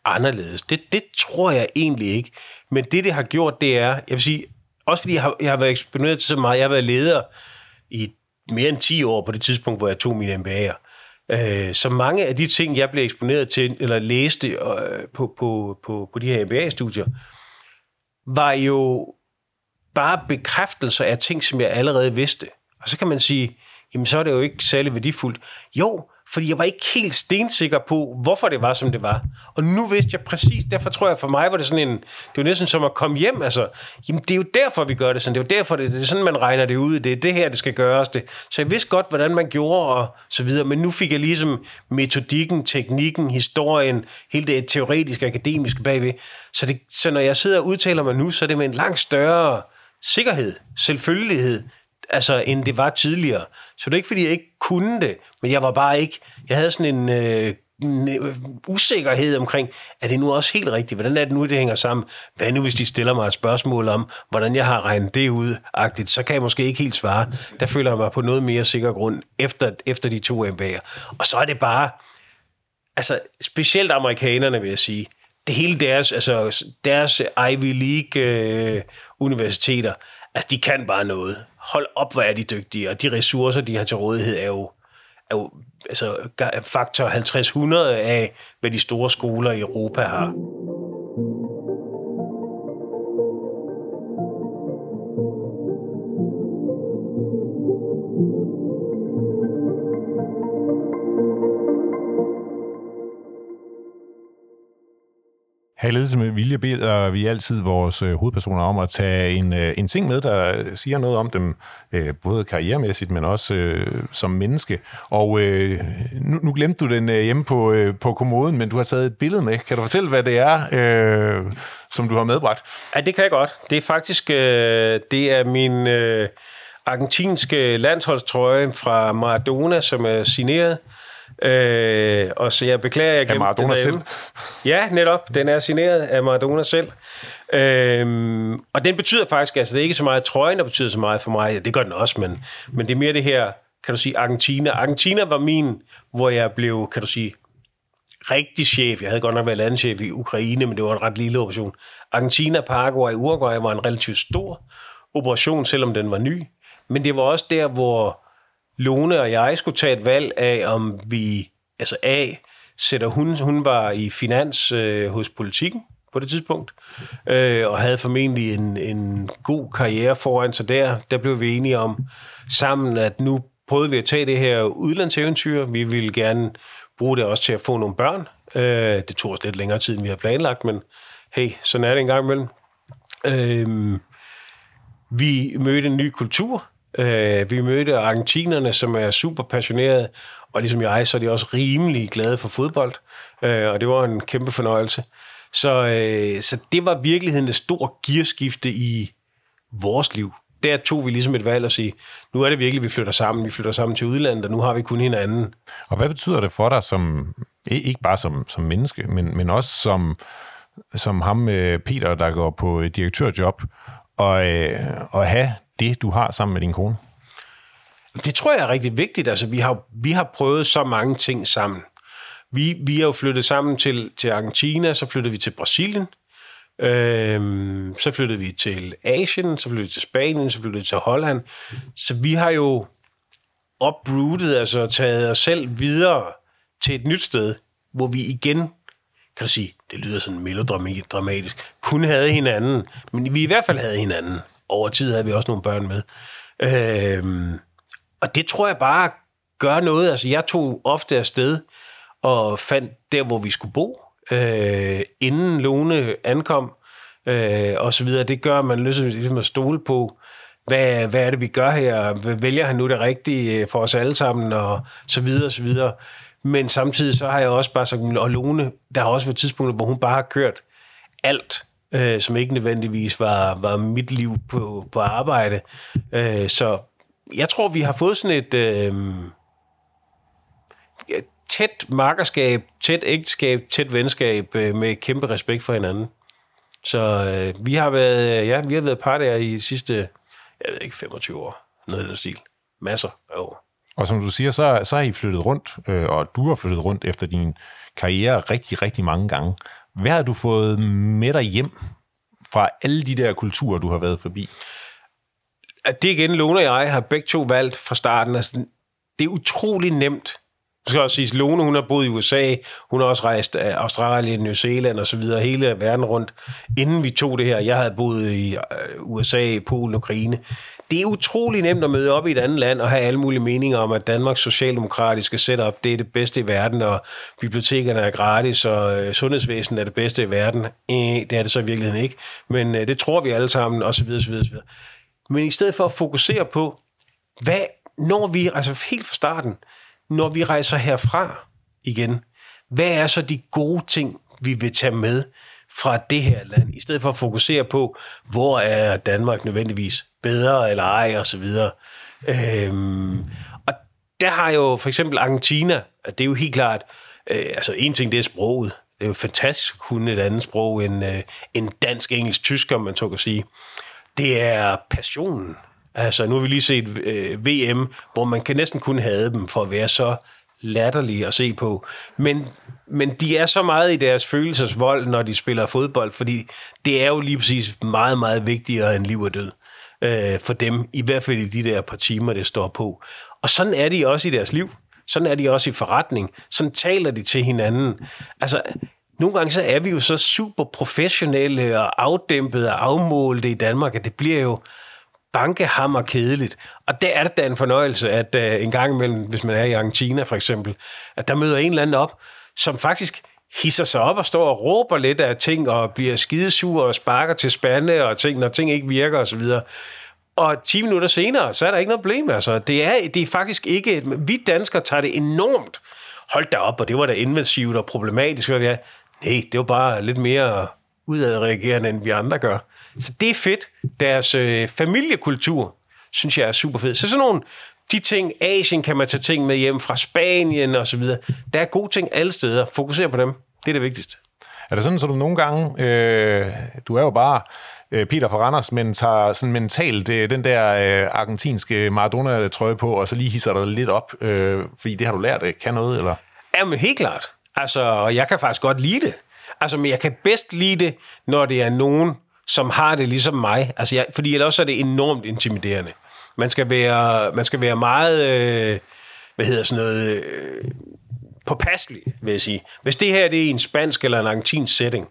anderledes. Det, det tror jeg egentlig ikke. Men det, det har gjort, det er, jeg vil sige, også fordi jeg har, jeg har været eksponeret til så meget, jeg har været leder i mere end 10 år på det tidspunkt, hvor jeg tog mine MBA'er. Øh, så mange af de ting, jeg blev eksponeret til, eller læste øh, på, på, på, på de her MBA-studier, var jo bare bekræftelser af ting, som jeg allerede vidste. Og så kan man sige, jamen så er det jo ikke særlig værdifuldt. Jo, fordi jeg var ikke helt stensikker på, hvorfor det var, som det var. Og nu vidste jeg præcis, derfor tror jeg, for mig var det sådan en, det var næsten som at komme hjem, altså, jamen det er jo derfor, vi gør det sådan, det er jo derfor, det, det er sådan, man regner det ud, det er det her, det skal gøres. Det. Så jeg vidste godt, hvordan man gjorde, og så videre, men nu fik jeg ligesom metodikken, teknikken, historien, hele det teoretiske, akademiske bagved. Så, det, så når jeg sidder og udtaler mig nu, så er det med en langt større sikkerhed, selvfølgelighed, altså, end det var tidligere. Så det er ikke, fordi jeg ikke kunne det, men jeg var bare ikke... Jeg havde sådan en... Øh, usikkerhed omkring, er det nu også helt rigtigt? Hvordan er det nu, det hænger sammen? Hvad nu, hvis de stiller mig et spørgsmål om, hvordan jeg har regnet det ud, agtigt, så kan jeg måske ikke helt svare. Der føler jeg mig på noget mere sikker grund efter, efter de to MBA'er. Og så er det bare, altså specielt amerikanerne, vil jeg sige, det hele deres, altså deres Ivy League øh, universiteter, altså de kan bare noget hold op, hvor er de dygtige, og de ressourcer, de har til rådighed, er jo, er jo altså, faktor 50-100 af, hvad de store skoler i Europa har. Her i Ledelse med Vilje beder vi altid vores øh, hovedpersoner om at tage en, øh, en ting med, der siger noget om dem, øh, både karrieremæssigt, men også øh, som menneske. Og øh, nu, nu glemte du den øh, hjemme på, øh, på kommoden, men du har taget et billede med. Kan du fortælle, hvad det er, øh, som du har medbragt? Ja, det kan jeg godt. Det er faktisk øh, det er min øh, argentinske landsholdstrøje fra Maradona, som er signeret. Øh, og så jeg beklager, jeg glemte Maradona den selv? Ja, netop. Den er signeret af Maradona selv. Øh, og den betyder faktisk, altså det er ikke så meget trøjen, der betyder så meget for mig. Ja, det gør den også, men, men det er mere det her, kan du sige, Argentina. Argentina var min, hvor jeg blev, kan du sige, rigtig chef. Jeg havde godt nok været landchef i Ukraine, men det var en ret lille operation. Argentina, Paraguay, Uruguay var en relativt stor operation, selvom den var ny. Men det var også der, hvor Lone og jeg skulle tage et valg af, om vi, altså A, sætter hun, hun var i finans øh, hos politikken på det tidspunkt, øh, og havde formentlig en, en god karriere foran sig der. Der blev vi enige om sammen, at nu prøvede vi at tage det her udlandseventyr. Vi ville gerne bruge det også til at få nogle børn. Øh, det tog os lidt længere tid, end vi havde planlagt, men hey, sådan er det en gang imellem. Øh, vi mødte en ny kultur, Øh, vi mødte argentinerne, som er super passionerede, og ligesom jeg, så er de også rimelig glade for fodbold, øh, og det var en kæmpe fornøjelse. Så, øh, så det var virkeligheden et stort gearskifte i vores liv. Der tog vi ligesom et valg at sige, nu er det virkelig, vi flytter sammen. Vi flytter sammen til udlandet, og nu har vi kun hinanden. Og hvad betyder det for dig som, ikke bare som, som menneske, men, men også som, som ham øh, Peter, der går på direktørjob, og, øh, og have det, du har sammen med din kone? Det tror jeg er rigtig vigtigt. Altså, vi har, vi har prøvet så mange ting sammen. Vi, vi er jo flyttet sammen til, til Argentina, så flyttede vi til Brasilien, øhm, så flyttede vi til Asien, så flyttede vi til Spanien, så flyttede vi til Holland. Så vi har jo uprootet, altså taget os selv videre til et nyt sted, hvor vi igen, kan du sige, det lyder sådan melodramatisk, kun havde hinanden, men vi i hvert fald havde hinanden over tid havde vi også nogle børn med. Øh, og det tror jeg bare gør noget. Altså, jeg tog ofte afsted og fandt der, hvor vi skulle bo, øh, inden Lone ankom, øh, og så videre. Det gør, man lyst ligesom at stole på, hvad, hvad er det, vi gør her? Vælger han nu det rigtige øh, for os alle sammen? Og så videre, og så videre. Men samtidig så har jeg også bare sagt, og Lone, der har også været tidspunkter, hvor hun bare har kørt alt øh, som ikke nødvendigvis var, var mit liv på, på arbejde. Øh, så jeg tror, vi har fået sådan et øh, tæt markerskab, tæt ægteskab, tæt venskab øh, med kæmpe respekt for hinanden. Så øh, vi har været, øh, ja, vi har været par der i de sidste, jeg ved ikke, 25 år. Noget i den stil. Masser af år. Og som du siger, så, så har I flyttet rundt, øh, og du har flyttet rundt efter din karriere rigtig, rigtig mange gange. Hvad har du fået med dig hjem fra alle de der kulturer, du har været forbi? At det igen, Lone og jeg har begge to valgt fra starten. Altså, det er utrolig nemt. Det skal også sige, Lone, hun har boet i USA, hun har også rejst af Australien, New Zealand og så videre, hele verden rundt, inden vi tog det her. Jeg havde boet i øh, USA, Polen, Ukraine. Det er utrolig nemt at møde op i et andet land og have alle mulige meninger om, at Danmarks socialdemokratiske setup, det er det bedste i verden, og bibliotekerne er gratis, og øh, sundhedsvæsenet er det bedste i verden. Øh, det er det så i virkeligheden ikke, men det tror vi alle sammen, og så videre, så videre, så videre. Men i stedet for at fokusere på, hvad, når vi, altså helt fra starten, når vi rejser herfra igen, hvad er så de gode ting, vi vil tage med fra det her land, i stedet for at fokusere på, hvor er Danmark nødvendigvis bedre eller ej, og så videre. Øhm, og der har jo for eksempel Argentina, at det er jo helt klart, øh, altså en ting, det er sproget. Det er jo fantastisk at kunne et andet sprog end, øh, end dansk, engelsk, tysk, om man så kan sige. Det er passionen. Altså, nu har vi lige set øh, VM, hvor man kan næsten kun have dem for at være så latterlige at se på. Men, men de er så meget i deres følelsesvold, når de spiller fodbold, fordi det er jo lige præcis meget, meget vigtigere end liv og død øh, for dem, i hvert fald i de der par timer, det står på. Og sådan er de også i deres liv. Sådan er de også i forretning. Sådan taler de til hinanden. Altså, nogle gange så er vi jo så super professionelle og afdæmpede og afmålte i Danmark, at det bliver jo bankehammer kedeligt. Og der er det da en fornøjelse, at uh, en gang imellem, hvis man er i Argentina for eksempel, at der møder en eller anden op, som faktisk hisser sig op og står og råber lidt af ting, og bliver skidesur og sparker til spande og ting, når ting ikke virker osv. Og 10 minutter senere, så er der ikke noget problem. Altså, det, er, det er faktisk ikke... Vi danskere tager det enormt. Hold da op, og det var da invasivt og problematisk. Nej, det var bare lidt mere udadreagerende, end vi andre gør. Så det er fedt. Deres øh, familiekultur, synes jeg er super fed. Så sådan nogle, de ting, Asien kan man tage ting med hjem fra Spanien og så videre. Der er gode ting alle steder. Fokuser på dem. Det er det vigtigste. Er det sådan, så du nogle gange, øh, du er jo bare øh, Peter fra Randers, men tager sådan mentalt øh, den der øh, argentinske Maradona-trøje på, og så lige hisser dig lidt op, øh, fordi det har du lært, kan noget, eller? Jamen, helt klart. Altså, og jeg kan faktisk godt lide det. Altså, men jeg kan bedst lide det, når det er nogen, som har det ligesom mig. Altså, jeg, fordi ellers er det enormt intimiderende. Man skal være, man skal være meget, øh, hvad hedder sådan noget, øh, påpasselig, vil jeg sige. Hvis det her det er en spansk eller en argentinsk setting,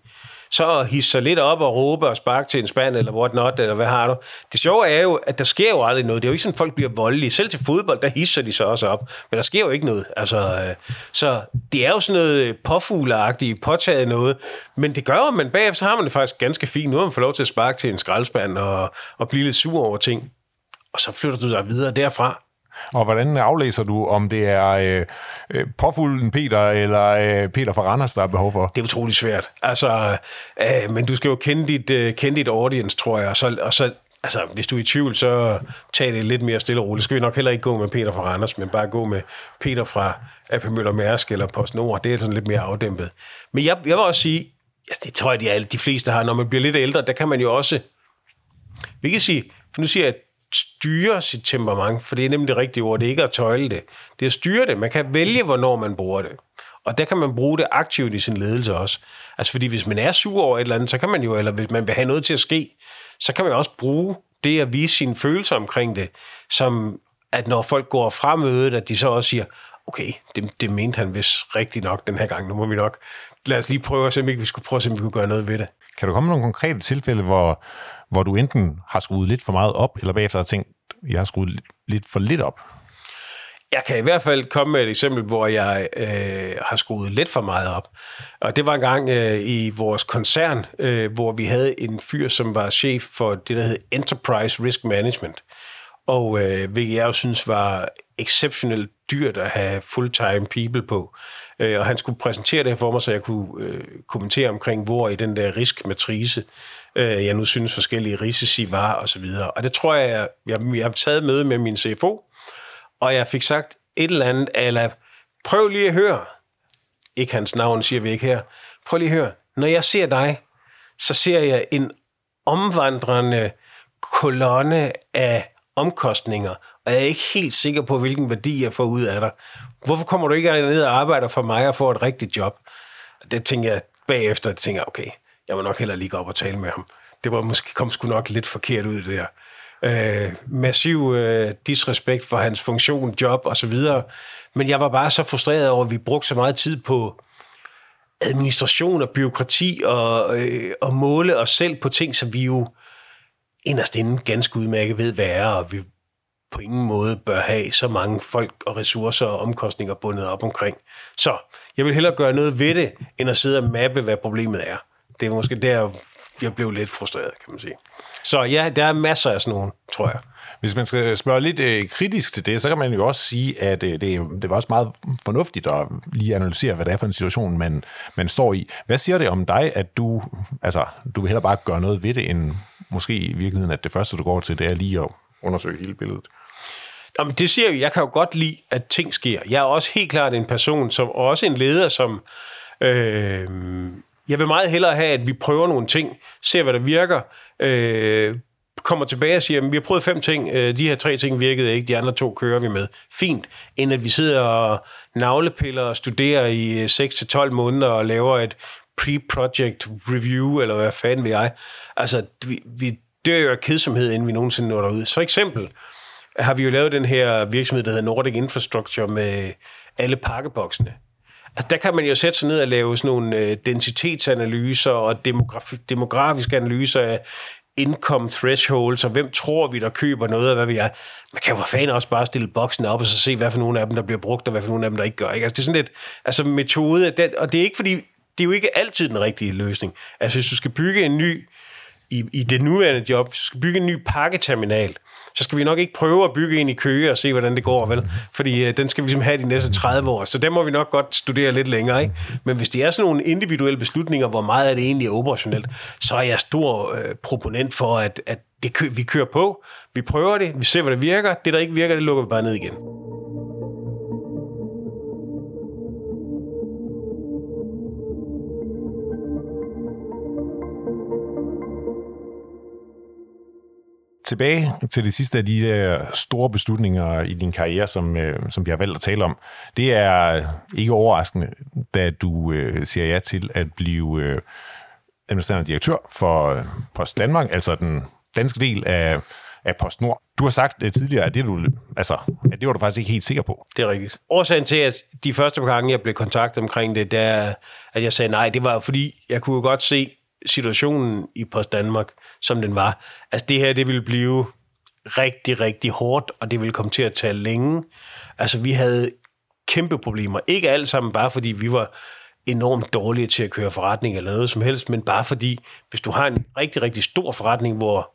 så hisse sig lidt op og råbe og sparke til en spand, eller what not, eller hvad har du. Det sjove er jo, at der sker jo aldrig noget. Det er jo ikke sådan, at folk bliver voldelige. Selv til fodbold, der hisser de sig også op. Men der sker jo ikke noget. Altså, øh, så det er jo sådan noget øh, påfugleagtigt, påtaget noget. Men det gør jo, men bagefter har man det faktisk ganske fint. Nu har man fået lov til at sparke til en skraldespand og, og blive lidt sur over ting. Og så flytter du dig videre derfra. Og hvordan aflæser du, om det er øh, øh, påfuglen Peter eller øh, Peter fra Randers, der er behov for? Det er utrolig svært. Altså, øh, men du skal jo kende dit, øh, kende dit audience, tror jeg. Og så, og så altså, hvis du er i tvivl, så tag det lidt mere stille og roligt. Skal vi nok heller ikke gå med Peter fra Randers, men bare gå med Peter fra AP Møller Mærsk eller PostNord. Det er sådan lidt mere afdæmpet. Men jeg, jeg vil også sige, altså, det tror jeg, de, alle, de fleste har. Når man bliver lidt ældre, der kan man jo også... Vi kan sige, for nu siger jeg, styre sit temperament, for det er nemlig det rigtige ord, det er ikke at tøjle det. Det er at styre det. Man kan vælge, hvornår man bruger det. Og der kan man bruge det aktivt i sin ledelse også. Altså fordi hvis man er sur over et eller andet, så kan man jo, eller hvis man vil have noget til at ske, så kan man også bruge det at vise sine følelser omkring det, som at når folk går fra mødet, at de så også siger, okay, det, det mente han vist rigtigt nok den her gang, nu må vi nok, lad os lige prøve at se, om vi skulle prøve at se, om vi kunne gøre noget ved det. Kan du komme med nogle konkrete tilfælde, hvor, hvor du enten har skruet lidt for meget op, eller bagefter har tænkt, jeg har skruet lidt for lidt op? Jeg kan i hvert fald komme med et eksempel, hvor jeg øh, har skruet lidt for meget op. Og det var en gang øh, i vores koncern, øh, hvor vi havde en fyr, som var chef for det, der hed Enterprise Risk Management. Og øh, hvilket jeg jo synes var exceptionelt dyrt at have full-time people på. Øh, og han skulle præsentere det for mig, så jeg kunne øh, kommentere omkring, hvor i den der riskmatrice, øh, jeg nu synes forskellige risici var, og så videre. Og det tror jeg, jeg, jeg, jeg har taget med med min CFO, og jeg fik sagt et eller andet, eller prøv lige at høre, ikke hans navn siger vi ikke her, prøv lige at høre, når jeg ser dig, så ser jeg en omvandrende kolonne af omkostninger, og jeg er ikke helt sikker på, hvilken værdi jeg får ud af dig. Hvorfor kommer du ikke ned og arbejder for mig og får et rigtigt job? Det tænker jeg bagefter, det tænker jeg, okay, jeg må nok heller lige gå op og tale med ham. Det var måske kom sgu nok lidt forkert ud, det der. Øh, massiv øh, disrespekt for hans funktion, job og så videre. Men jeg var bare så frustreret over, at vi brugte så meget tid på administration og byråkrati og, øh, og måle os selv på ting, som vi jo inderst inde ganske udmærket ved, hvad er, og vi på ingen måde bør have så mange folk og ressourcer og omkostninger bundet op omkring. Så jeg vil hellere gøre noget ved det, end at sidde og mappe, hvad problemet er. Det er måske der, jeg blev lidt frustreret, kan man sige. Så ja, der er masser af sådan nogle, tror jeg. Hvis man skal spørge lidt øh, kritisk til det, så kan man jo også sige, at øh, det, det var også meget fornuftigt at lige analysere, hvad det er for en situation, man, man står i. Hvad siger det om dig, at du, altså, du vil hellere bare gøre noget ved det, end måske i virkeligheden, at det første, du går til, det er lige at undersøge hele billedet? Jamen, det siger jeg, jeg kan jo godt lide, at ting sker. Jeg er også helt klart en person, som, og også en leder, som... Øh, jeg vil meget hellere have, at vi prøver nogle ting, ser hvad der virker, øh, kommer tilbage og siger, at vi har prøvet fem ting, øh, de her tre ting virkede ikke, de andre to kører vi med. Fint, end at vi sidder og navlepiller og studerer i øh, 6-12 måneder og laver et pre-project review, eller hvad fanden vil jeg. Altså, vi, vi dør jo af kedsomhed, inden vi nogensinde når derud. For eksempel har vi jo lavet den her virksomhed, der hedder Nordic Infrastructure, med alle pakkeboksene. Altså, der kan man jo sætte sig ned og lave sådan nogle øh, densitetsanalyser og demografi- demografiske analyser af income thresholds, og hvem tror vi, der køber noget, og hvad vi er. Man kan jo for fanden også bare stille boksen op, og så se, hvad for nogle af dem, der bliver brugt, og hvad for nogle af dem, der ikke gør. Ikke? Altså, det er sådan lidt, altså metode, det, og det er ikke fordi, det er jo ikke altid den rigtige løsning. Altså, hvis du skal bygge en ny, i, i det nuværende job, hvis du skal bygge en ny pakketerminal, så skal vi nok ikke prøve at bygge en i Køge og se, hvordan det går, vel? Fordi øh, den skal vi ligesom have de næste 30 år, så den må vi nok godt studere lidt længere, ikke? Men hvis det er sådan nogle individuelle beslutninger, hvor meget er det egentlig operationelt, så er jeg stor øh, proponent for, at, at det kø- vi kører på, vi prøver det, vi ser, hvad det virker, det der ikke virker, det lukker vi bare ned igen. Tilbage til det sidste af de der store beslutninger i din karriere, som, øh, som vi har valgt at tale om. Det er ikke overraskende, da du øh, siger ja til at blive øh, administrerende direktør for øh, Post Danmark, altså den danske del af, af PostNord. Du har sagt øh, tidligere, at det, du, altså, at det var du faktisk ikke helt sikker på. Det er rigtigt. Årsagen til, at de første gange, jeg blev kontaktet omkring det, det er, at jeg sagde nej, det var fordi, jeg kunne godt se, situationen i Post Danmark, som den var. Altså det her, det ville blive rigtig, rigtig hårdt, og det ville komme til at tage længe. Altså vi havde kæmpe problemer. Ikke alt sammen bare fordi vi var enormt dårlige til at køre forretning eller noget som helst, men bare fordi, hvis du har en rigtig, rigtig stor forretning, hvor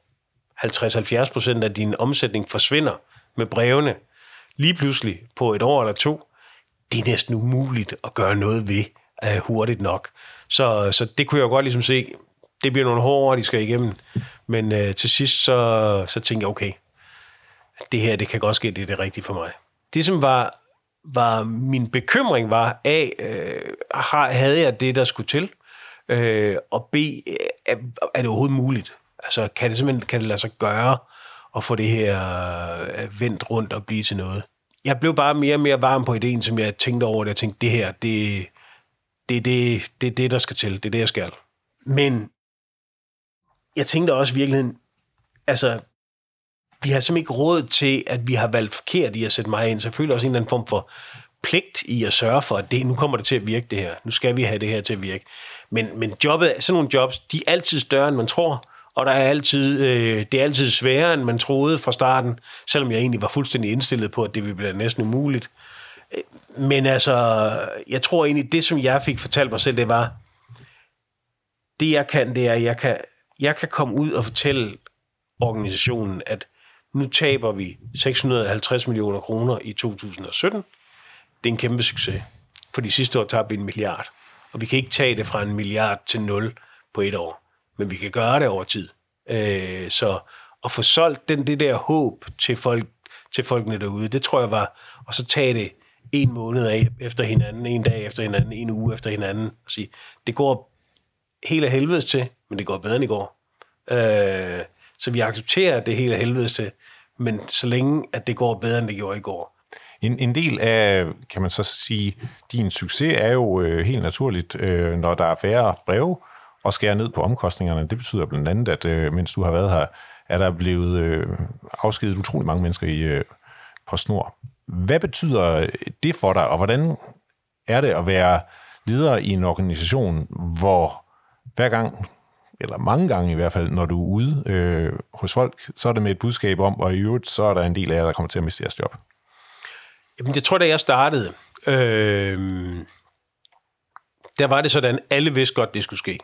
50-70 procent af din omsætning forsvinder med brevene, lige pludselig på et år eller to, det er næsten umuligt at gøre noget ved uh, hurtigt nok. Så, så det kunne jeg godt ligesom se, det bliver nogle hårde år, de skal igennem. Men øh, til sidst, så, så tænkte jeg, okay, det her, det kan godt ske, det er det rigtige for mig. Det, som var, var min bekymring, var, A, øh, havde jeg det, der skulle til? Øh, og B, er, er det overhovedet muligt? Altså, kan det simpelthen kan det lade sig gøre at få det her øh, vendt rundt og blive til noget? Jeg blev bare mere og mere varm på ideen, som jeg tænkte over det. Jeg tænkte, det her, det, det er det, det, er det, der skal til. Det er det, jeg skal. Men jeg tænkte også i virkeligheden, altså, vi har simpelthen ikke råd til, at vi har valgt forkert i at sætte mig ind. Så føler også en eller anden form for pligt i at sørge for, at det, nu kommer det til at virke det her. Nu skal vi have det her til at virke. Men, men jobbet, sådan nogle jobs, de er altid større, end man tror. Og der er altid, øh, det er altid sværere, end man troede fra starten, selvom jeg egentlig var fuldstændig indstillet på, at det ville blive næsten umuligt. Øh, men altså, jeg tror egentlig, det som jeg fik fortalt mig selv, det var, det jeg kan, det er, at jeg kan, jeg kan komme ud og fortælle organisationen, at nu taber vi 650 millioner kroner i 2017. Det er en kæmpe succes. For de sidste år tabte vi en milliard. Og vi kan ikke tage det fra en milliard til nul på et år. Men vi kan gøre det over tid. Øh, så at få solgt den, det der håb til, folk, til folkene derude, det tror jeg var, og så tage det en måned af efter hinanden, en dag efter hinanden, en uge efter hinanden, og sige, det går hele helvedes til, men det går bedre end i går. Øh, så vi accepterer, at det er helvedes til, men så længe, at det går bedre, end det gjorde i går. En, en del af, kan man så sige, din succes er jo øh, helt naturligt, øh, når der er færre breve, og skære ned på omkostningerne. Det betyder blandt andet, at øh, mens du har været her, er der blevet øh, afskedet utrolig mange mennesker i øh, PostNord. Hvad betyder det for dig, og hvordan er det at være leder i en organisation, hvor hver gang, eller mange gange i hvert fald, når du er ude øh, hos folk, så er det med et budskab om, og i øvrigt, så er der en del af jer, der kommer til at miste jeres job. Jamen, jeg tror, da jeg startede, øh, der var det sådan, alle vidste godt, det skulle ske.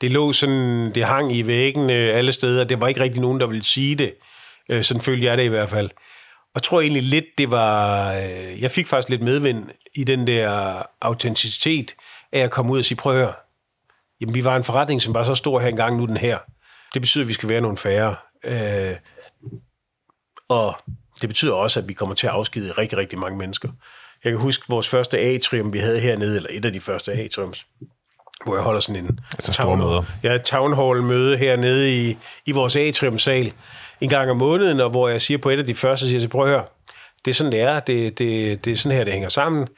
Det lå sådan, det hang i væggene øh, alle steder. Det var ikke rigtig nogen, der ville sige det. Øh, sådan følte jeg det i hvert fald. Og jeg tror egentlig lidt, det var... Øh, jeg fik faktisk lidt medvind i den der autenticitet af at komme ud og sige, prøv at høre, jamen vi var en forretning, som var så stor her engang, nu den her. Det betyder, at vi skal være nogle færre. Øh, og det betyder også, at vi kommer til at afskide rigtig, rigtig mange mennesker. Jeg kan huske vores første atrium, vi havde hernede, eller et af de første atriums, hvor jeg holder sådan en... Altså store møder. Ja, town hall møde hernede i, i vores atriumsal en gang om måneden, og hvor jeg siger på et af de første, siger jeg, prøv at høre, det er sådan, det er. Det, det, det er sådan her, det hænger sammen.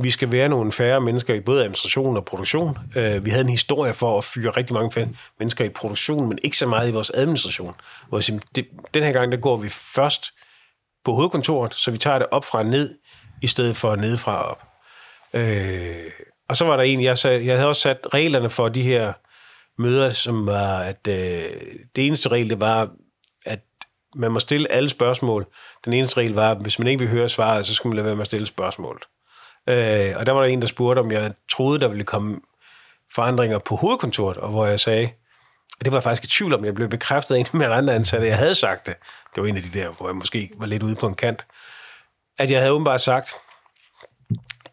Vi skal være nogle færre mennesker i både administration og produktion. Øh, vi havde en historie for at fyre rigtig mange mennesker i produktion, men ikke så meget i vores administration. Hvor siger, det, den her gang, der går vi først på hovedkontoret, så vi tager det op fra ned, i stedet for nedefra op. Øh, og så var der en, jeg, sag, jeg havde også sat reglerne for de her møder, som var, at øh, det eneste regel, det var, at man må stille alle spørgsmål. Den eneste regel var, at hvis man ikke vil høre svaret, så skal man lade være med at stille spørgsmål. Øh, og der var der en, der spurgte, om jeg troede, der ville komme forandringer på hovedkontoret, og hvor jeg sagde, og det var jeg faktisk i tvivl om, jeg blev bekræftet af en af mine andre ansatte, jeg havde sagt det. Det var en af de der, hvor jeg måske var lidt ude på en kant. At jeg havde åbenbart sagt,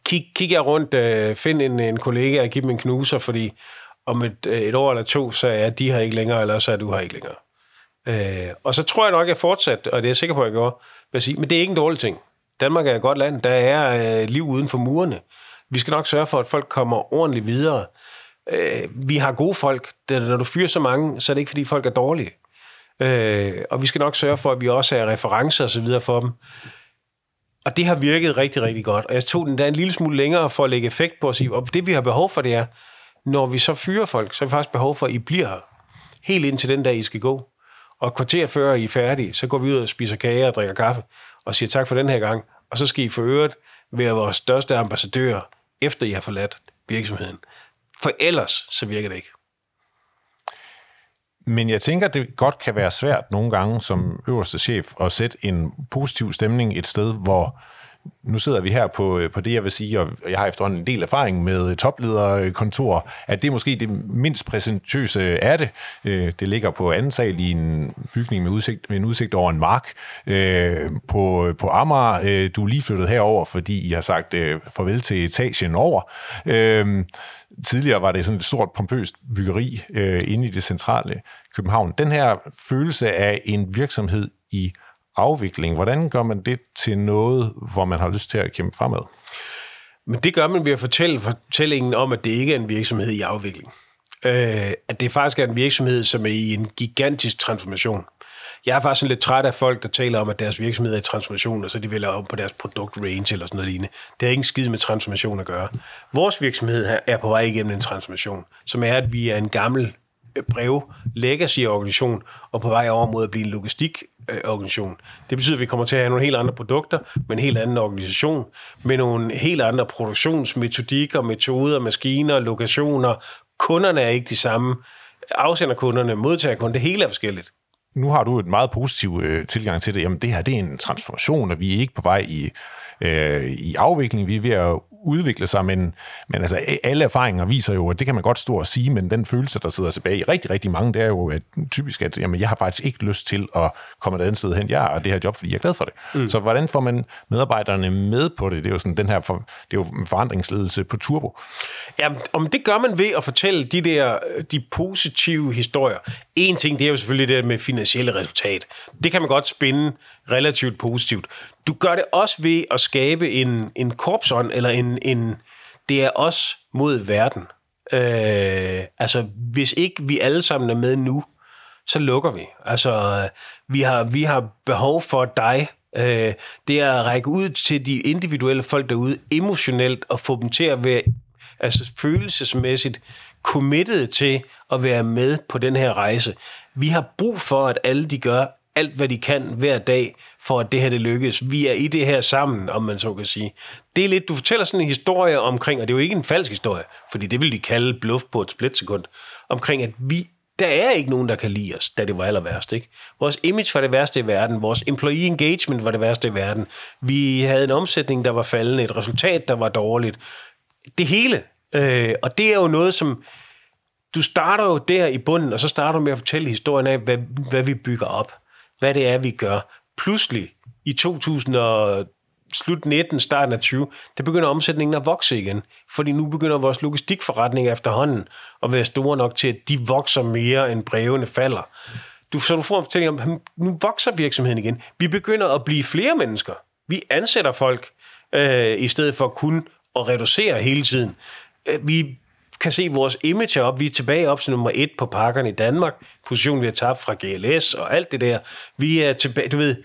kig, kig jeg rundt, øh, find en, en kollega og giv dem en knuser, fordi om et, øh, et år eller to, så er de her ikke længere, eller så er du her ikke længere. Øh, og så tror jeg nok, jeg fortsat, og det er jeg sikker på, at jeg gjorde, vil sige, men det er ikke en dårlig ting. Danmark er et godt land. Der er øh, liv uden for murene. Vi skal nok sørge for, at folk kommer ordentligt videre. Øh, vi har gode folk. Når du fyrer så mange, så er det ikke, fordi folk er dårlige. Øh, og vi skal nok sørge for, at vi også er referencer og så videre for dem. Og det har virket rigtig, rigtig godt. Og jeg tog den der en lille smule længere for at lægge effekt på at sige, og det vi har behov for, det er, når vi så fyrer folk, så har vi faktisk behov for, at I bliver her. Helt indtil den dag, I skal gå. Og kvarter før I er færdige, så går vi ud og spiser kage og drikker kaffe, og siger tak for den her gang. Og så skal I for øvrigt være vores største ambassadør, efter I har forladt virksomheden. For ellers, så virker det ikke. Men jeg tænker, det godt kan være svært nogle gange som øverste chef at sætte en positiv stemning et sted, hvor nu sidder vi her på, øh, på det, jeg vil sige, og jeg har efterhånden en del erfaring med øh, toplederkontor, at det er måske det mindst præsentøse af det. Øh, det ligger på anden sal i en bygning med, udsigt, med en udsigt over en mark på, på Amager. Du er lige flyttet herover, fordi I har sagt farvel til etagen over. Tidligere var det sådan et stort, pompøst byggeri inde i det centrale København. Den her følelse af en virksomhed i afvikling. Hvordan gør man det til noget, hvor man har lyst til at kæmpe fremad? Men det gør man ved at fortælle fortællingen om, at det ikke er en virksomhed i afvikling. Øh, at det faktisk er en virksomhed, som er i en gigantisk transformation. Jeg er faktisk lidt træt af folk, der taler om, at deres virksomhed er i transformation, og så de vil op på deres produktrange eller sådan noget lignende. Det har ingen skid med transformation at gøre. Vores virksomhed er på vej igennem en transformation, som er, at vi er en gammel brev legacy-organisation og på vej over mod at blive en logistik-organisation. Det betyder, at vi kommer til at have nogle helt andre produkter med en helt anden organisation, med nogle helt andre produktionsmetodikker, metoder, maskiner, lokationer. Kunderne er ikke de samme. Afsender kunderne, modtager kunderne, det hele er forskelligt nu har du et meget positiv øh, tilgang til det. Jamen, det her det er en transformation, og vi er ikke på vej i, øh, i afvikling. Vi er ved at udvikle sig, men, men altså, alle erfaringer viser jo, at det kan man godt stå og sige, men den følelse, der sidder tilbage i rigtig, rigtig mange, det er jo at, typisk, at jamen, jeg har faktisk ikke lyst til at komme et andet sted hen. Jeg har det her job, fordi jeg er glad for det. Mm. Så hvordan får man medarbejderne med på det? Det er jo sådan den her for, det er jo forandringsledelse på turbo. Ja, om det gør man ved at fortælle de der de positive historier. En ting, det er jo selvfølgelig det med finansielle resultat. Det kan man godt spinde relativt positivt. Du gør det også ved at skabe en, en korpsånd, eller en, en, det er os mod verden. Øh, altså, hvis ikke vi alle sammen er med nu, så lukker vi. Altså, vi har, vi har behov for dig. Øh, det er at række ud til de individuelle folk derude emotionelt og få dem til at være altså følelsesmæssigt committed til at være med på den her rejse. Vi har brug for, at alle de gør alt, hvad de kan hver dag, for at det her det lykkes. Vi er i det her sammen, om man så kan sige. Det er lidt, du fortæller sådan en historie omkring, og det er jo ikke en falsk historie, fordi det vil de kalde bluff på et splitsekund, omkring at vi, der er ikke nogen, der kan lide os, da det var aller værst. Ikke? Vores image var det værste i verden, vores employee engagement var det værste i verden, vi havde en omsætning, der var faldende, et resultat, der var dårligt. Det hele. Øh, og det er jo noget, som du starter jo der i bunden, og så starter du med at fortælle historien af, hvad, hvad vi bygger op hvad det er, vi gør. Pludselig i 2000 og slut 19, starten af 20, der begynder omsætningen at vokse igen. Fordi nu begynder vores logistikforretning efterhånden at være store nok til, at de vokser mere, end brevene falder. Du, så du får en fortælling om, hm, nu vokser virksomheden igen. Vi begynder at blive flere mennesker. Vi ansætter folk, øh, i stedet for kun at reducere hele tiden. Øh, vi kan se vores image op. Vi er tilbage op til nummer et på pakkerne i Danmark. Position, vi har tabt fra GLS og alt det der. Vi er tilbage, du ved,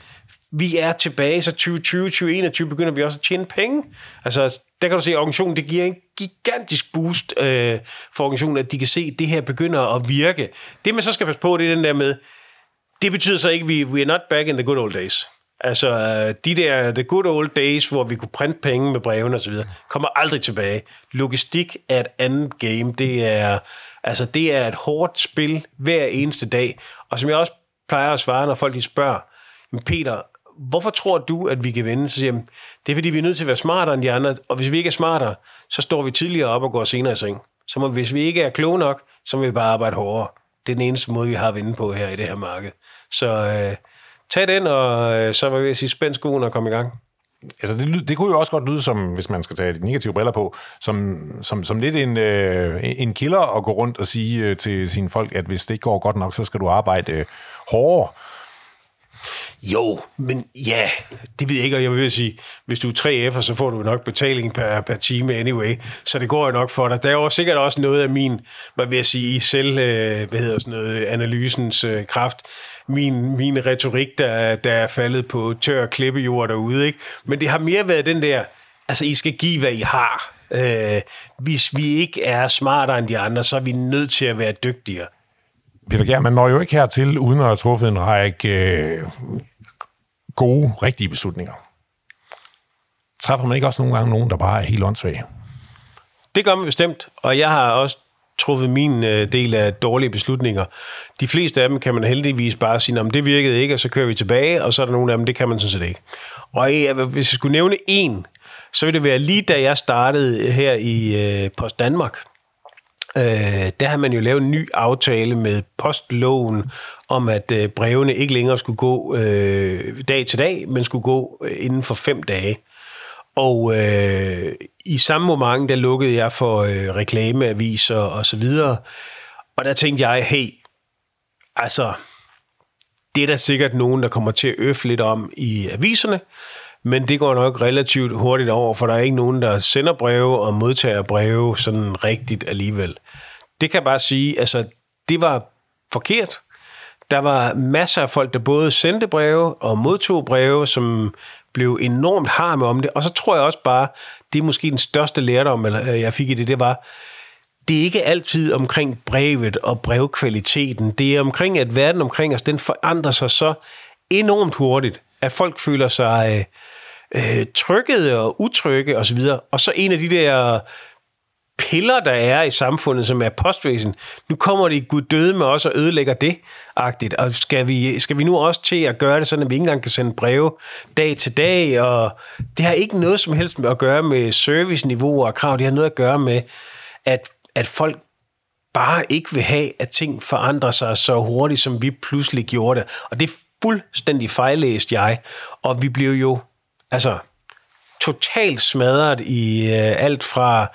vi er tilbage, så 2020, 2021 begynder vi også at tjene penge. Altså, der kan du se, at organisationen det giver en gigantisk boost øh, for organisationen, at de kan se, at det her begynder at virke. Det, man så skal passe på, det er den der med, det betyder så ikke, at vi, we are not back in the good old days. Altså, de der the good old days, hvor vi kunne printe penge med brevene osv., kommer aldrig tilbage. Logistik er et andet game. Det er, altså, det er et hårdt spil hver eneste dag. Og som jeg også plejer at svare, når folk de spørger, men Peter, hvorfor tror du, at vi kan vinde? Så siger jeg, det er fordi, vi er nødt til at være smartere end de andre, og hvis vi ikke er smartere, så står vi tidligere op og går senere i seng. Så må, hvis vi ikke er kloge nok, så må vi bare arbejde hårdere. Det er den eneste måde, vi har at vinde på her i det her marked. Så øh, tag den, og øh, så var vi ved at sige, spænd skoen og kom i gang. Altså, det, det kunne jo også godt lyde som, hvis man skal tage de negative briller på, som, som, som lidt en, øh, en killer at gå rundt og sige øh, til sine folk, at hvis det ikke går godt nok, så skal du arbejde øh, hårdere. Jo, men ja, det ved jeg ikke, og jeg vil sige, hvis du er 3F'er, så får du nok betaling per, per time anyway, så det går jo nok for dig. Der er jo sikkert også noget af min, hvad vil jeg sige, i selv, øh, hvad hedder sådan noget, analysens øh, kraft, min, min retorik, der, der er faldet på tør klippejord derude, ikke? Men det har mere været den der, altså I skal give, hvad I har. Øh, hvis vi ikke er smartere end de andre, så er vi nødt til at være dygtigere. Peter Gær, man når jo ikke hertil, uden at have truffet en række øh, gode, rigtige beslutninger. Træffer man ikke også nogle gange nogen, der bare er helt åndssvage? Det gør man bestemt, og jeg har også truffet min øh, del af dårlige beslutninger. De fleste af dem kan man heldigvis bare sige, om det virkede ikke, og så kører vi tilbage, og så er der nogle af dem, det kan man sådan set ikke. Og øh, hvis jeg skulle nævne en, så vil det være lige da jeg startede her i øh, Post Danmark, Øh, der har man jo lavet en ny aftale med postloven om, at øh, brevene ikke længere skulle gå øh, dag til dag, men skulle gå øh, inden for fem dage. Og øh, i samme moment, der lukkede jeg for øh, reklameaviser og så videre. Og der tænkte jeg, hey, altså, det er der sikkert nogen, der kommer til at øffe lidt om i aviserne, men det går nok relativt hurtigt over, for der er ikke nogen, der sender breve og modtager breve sådan rigtigt alligevel. Det kan jeg bare sige, altså, det var forkert. Der var masser af folk, der både sendte breve og modtog breve, som blev enormt harme om det. Og så tror jeg også bare, det er måske den største lærdom, øh, jeg fik i det, det var, det er ikke altid omkring brevet og brevkvaliteten. Det er omkring, at verden omkring os, den forandrer sig så enormt hurtigt, at folk føler sig øh, øh trykket og utrygge osv. Og så en af de der piller, der er i samfundet, som er postvæsen. Nu kommer det Gud døde med os og ødelægger det, agtigt. Og skal vi, skal vi nu også til at gøre det sådan, at vi ikke engang kan sende breve dag til dag? Og det har ikke noget som helst med at gøre med serviceniveauer og krav. Det har noget at gøre med, at, at folk bare ikke vil have, at ting forandrer sig så hurtigt, som vi pludselig gjorde det. Og det er fuldstændig fejlæst jeg. Og vi blev jo altså totalt smadret i øh, alt fra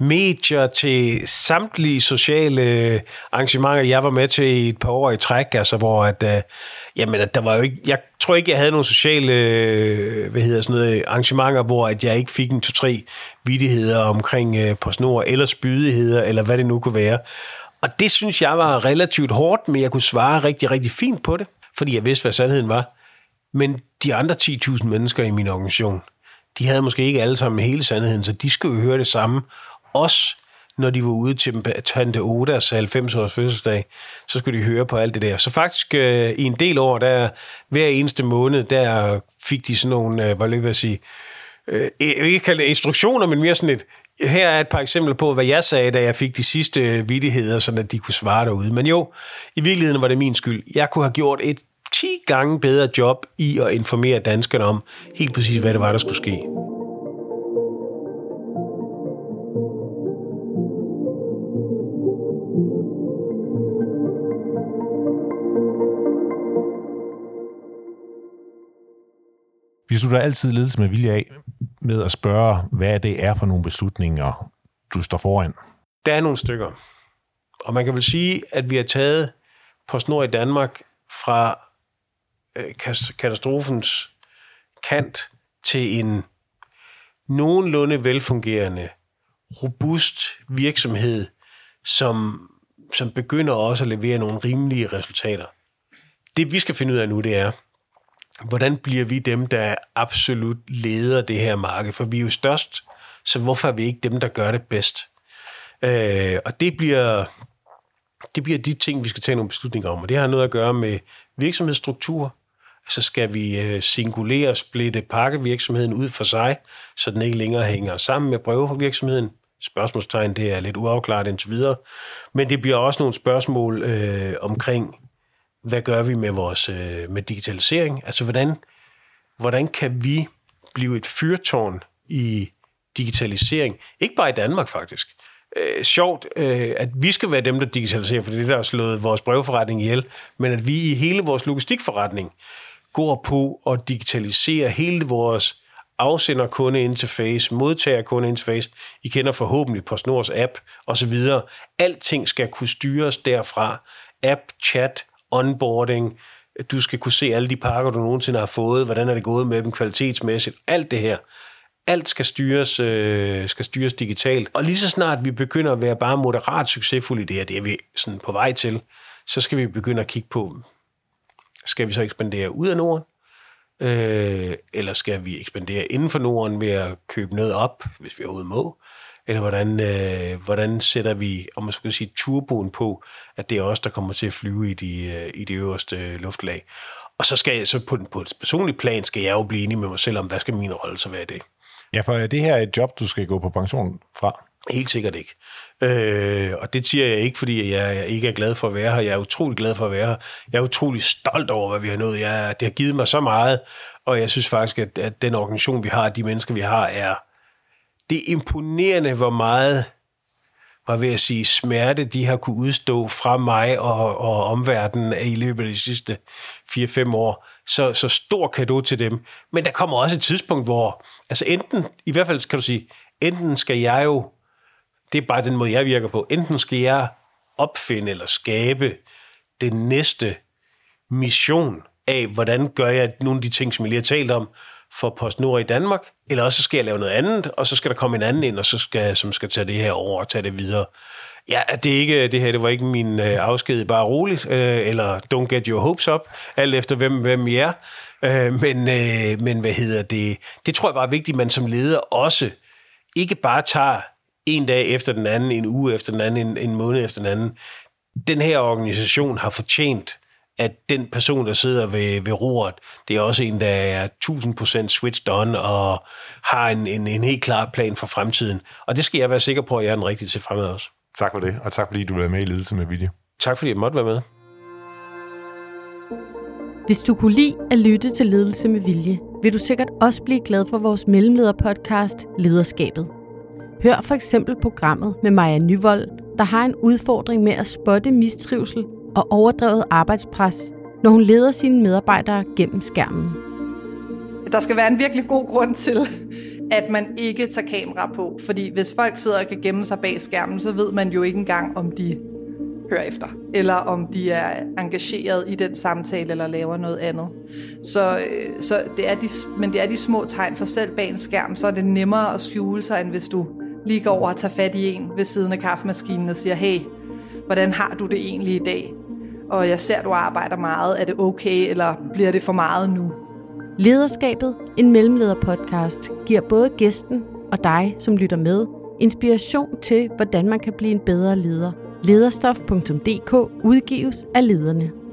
medier til samtlige sociale arrangementer, jeg var med til i et par år i træk, altså hvor at, øh, jamen, at der var jo ikke, jeg tror ikke, jeg havde nogle sociale øh, hvad hedder sådan noget, arrangementer, hvor at jeg ikke fik en to-tre vidigheder omkring øh, på snor, eller spydigheder, eller hvad det nu kunne være. Og det synes jeg var relativt hårdt, men jeg kunne svare rigtig, rigtig fint på det, fordi jeg vidste, hvad sandheden var. Men de andre 10.000 mennesker i min organisation, de havde måske ikke alle sammen hele sandheden, så de skulle jo høre det samme. Også når de var ude til Tante Odas 90-års fødselsdag, så skulle de høre på alt det der. Så faktisk øh, i en del år, der hver eneste måned, der fik de sådan nogle, øh, hvad vil jeg sige, øh, ikke kalde det instruktioner, men mere sådan et, her er et par eksempler på, hvad jeg sagde, da jeg fik de sidste øh, vidtigheder, så at de kunne svare derude. Men jo, i virkeligheden var det min skyld. Jeg kunne have gjort et 10 gange bedre job i at informere danskerne om helt præcis, hvad det var, der skulle ske. Vi slutter altid ledelse med vilje af med at spørge, hvad det er for nogle beslutninger, du står foran. Der er nogle stykker. Og man kan vel sige, at vi har taget på snor i Danmark fra øh, katastrofens kant til en nogenlunde velfungerende, robust virksomhed, som, som begynder også at levere nogle rimelige resultater. Det vi skal finde ud af nu, det er, hvordan bliver vi dem, der absolut leder det her marked? For vi er jo størst, så hvorfor er vi ikke dem, der gør det bedst? Øh, og det bliver, det bliver de ting, vi skal tage nogle beslutninger om, og det har noget at gøre med virksomhedsstruktur. Altså skal vi øh, singulere og splitte pakkevirksomheden ud for sig, så den ikke længere hænger sammen med prøvevirksomheden? Spørgsmålstegn, det er lidt uafklaret indtil videre. Men det bliver også nogle spørgsmål øh, omkring hvad gør vi med vores øh, med digitalisering? Altså, hvordan, hvordan kan vi blive et fyrtårn i digitalisering? Ikke bare i Danmark, faktisk. Øh, sjovt, øh, at vi skal være dem, der digitaliserer, for det er det, der har slået vores brevforretning ihjel, men at vi i hele vores logistikforretning går på at digitalisere hele vores afsender kundeinterface, modtager kundeinterface. I kender forhåbentlig PostNords app osv. Alting skal kunne styres derfra. App, chat, onboarding, du skal kunne se alle de pakker, du nogensinde har fået, hvordan er det gået med dem kvalitetsmæssigt, alt det her. Alt skal styres, øh, skal styres digitalt. Og lige så snart vi begynder at være bare moderat succesfulde i det her, det er vi sådan på vej til, så skal vi begynde at kigge på, skal vi så ekspandere ud af Norden? Øh, eller skal vi ekspandere inden for Norden ved at købe noget op, hvis vi overhovedet må? Eller hvordan, øh, hvordan sætter vi, om man skal sige, turboen på, at det er os, der kommer til at flyve i de, øh, i de øverste øh, luftlag. Og så skal jeg, så på, på et personligt plan, skal jeg jo blive enig med mig selv om, hvad skal min rolle så være det? Ja, for det her er et job, du skal gå på pension fra? Helt sikkert ikke. Øh, og det siger jeg ikke, fordi jeg, jeg ikke er glad for at være her. Jeg er utrolig glad for at være her. Jeg er utrolig stolt over, hvad vi har nået. Jeg, det har givet mig så meget, og jeg synes faktisk, at, at den organisation, vi har, de mennesker, vi har, er, det er imponerende, hvor meget var ved at sige, smerte, de har kunne udstå fra mig og, og omverdenen i løbet af de sidste 4-5 år. Så, så stor kado til dem. Men der kommer også et tidspunkt, hvor, altså enten, i hvert fald kan du sige, enten skal jeg jo, det er bare den måde, jeg virker på, enten skal jeg opfinde eller skabe den næste mission af, hvordan gør jeg nogle af de ting, som jeg lige har talt om, for PostNord i Danmark, eller også skal jeg lave noget andet, og så skal der komme en anden ind, og så skal, som skal tage det her over og tage det videre. Ja, det, er ikke, det her det var ikke min øh, afsked, bare roligt, øh, eller don't get your hopes up, alt efter hvem, hvem I er. Øh, men, øh, men hvad hedder det? Det tror jeg bare er vigtigt, at man som leder også ikke bare tager en dag efter den anden, en uge efter den anden, en, en måned efter den anden. Den her organisation har fortjent at den person, der sidder ved, ved roret, det er også en, der er 1000% switched on og har en, en, en helt klar plan for fremtiden. Og det skal jeg være sikker på, at jeg er den rigtige til fremad også. Tak for det, og tak fordi du var med i Ledelse med Video. Tak fordi jeg måtte være med. Hvis du kunne lide at lytte til Ledelse med Vilje, vil du sikkert også blive glad for vores mellemlederpodcast Lederskabet. Hør for eksempel programmet med Maja Nyvold, der har en udfordring med at spotte mistrivsel og overdrevet arbejdspres, når hun leder sine medarbejdere gennem skærmen. Der skal være en virkelig god grund til, at man ikke tager kamera på. Fordi hvis folk sidder og kan gemme sig bag skærmen, så ved man jo ikke engang, om de hører efter, eller om de er engageret i den samtale, eller laver noget andet. Så, øh, så det er de, men det er de små tegn for selv bag en skærm, så er det nemmere at skjule sig, end hvis du lige går over og tager fat i en ved siden af kaffemaskinen og siger, hey, hvordan har du det egentlig i dag? Og jeg ser, at du arbejder meget. Er det okay, eller bliver det for meget nu? Lederskabet, en mellemlederpodcast, giver både gæsten og dig, som lytter med, inspiration til, hvordan man kan blive en bedre leder. Lederstof.dk udgives af lederne.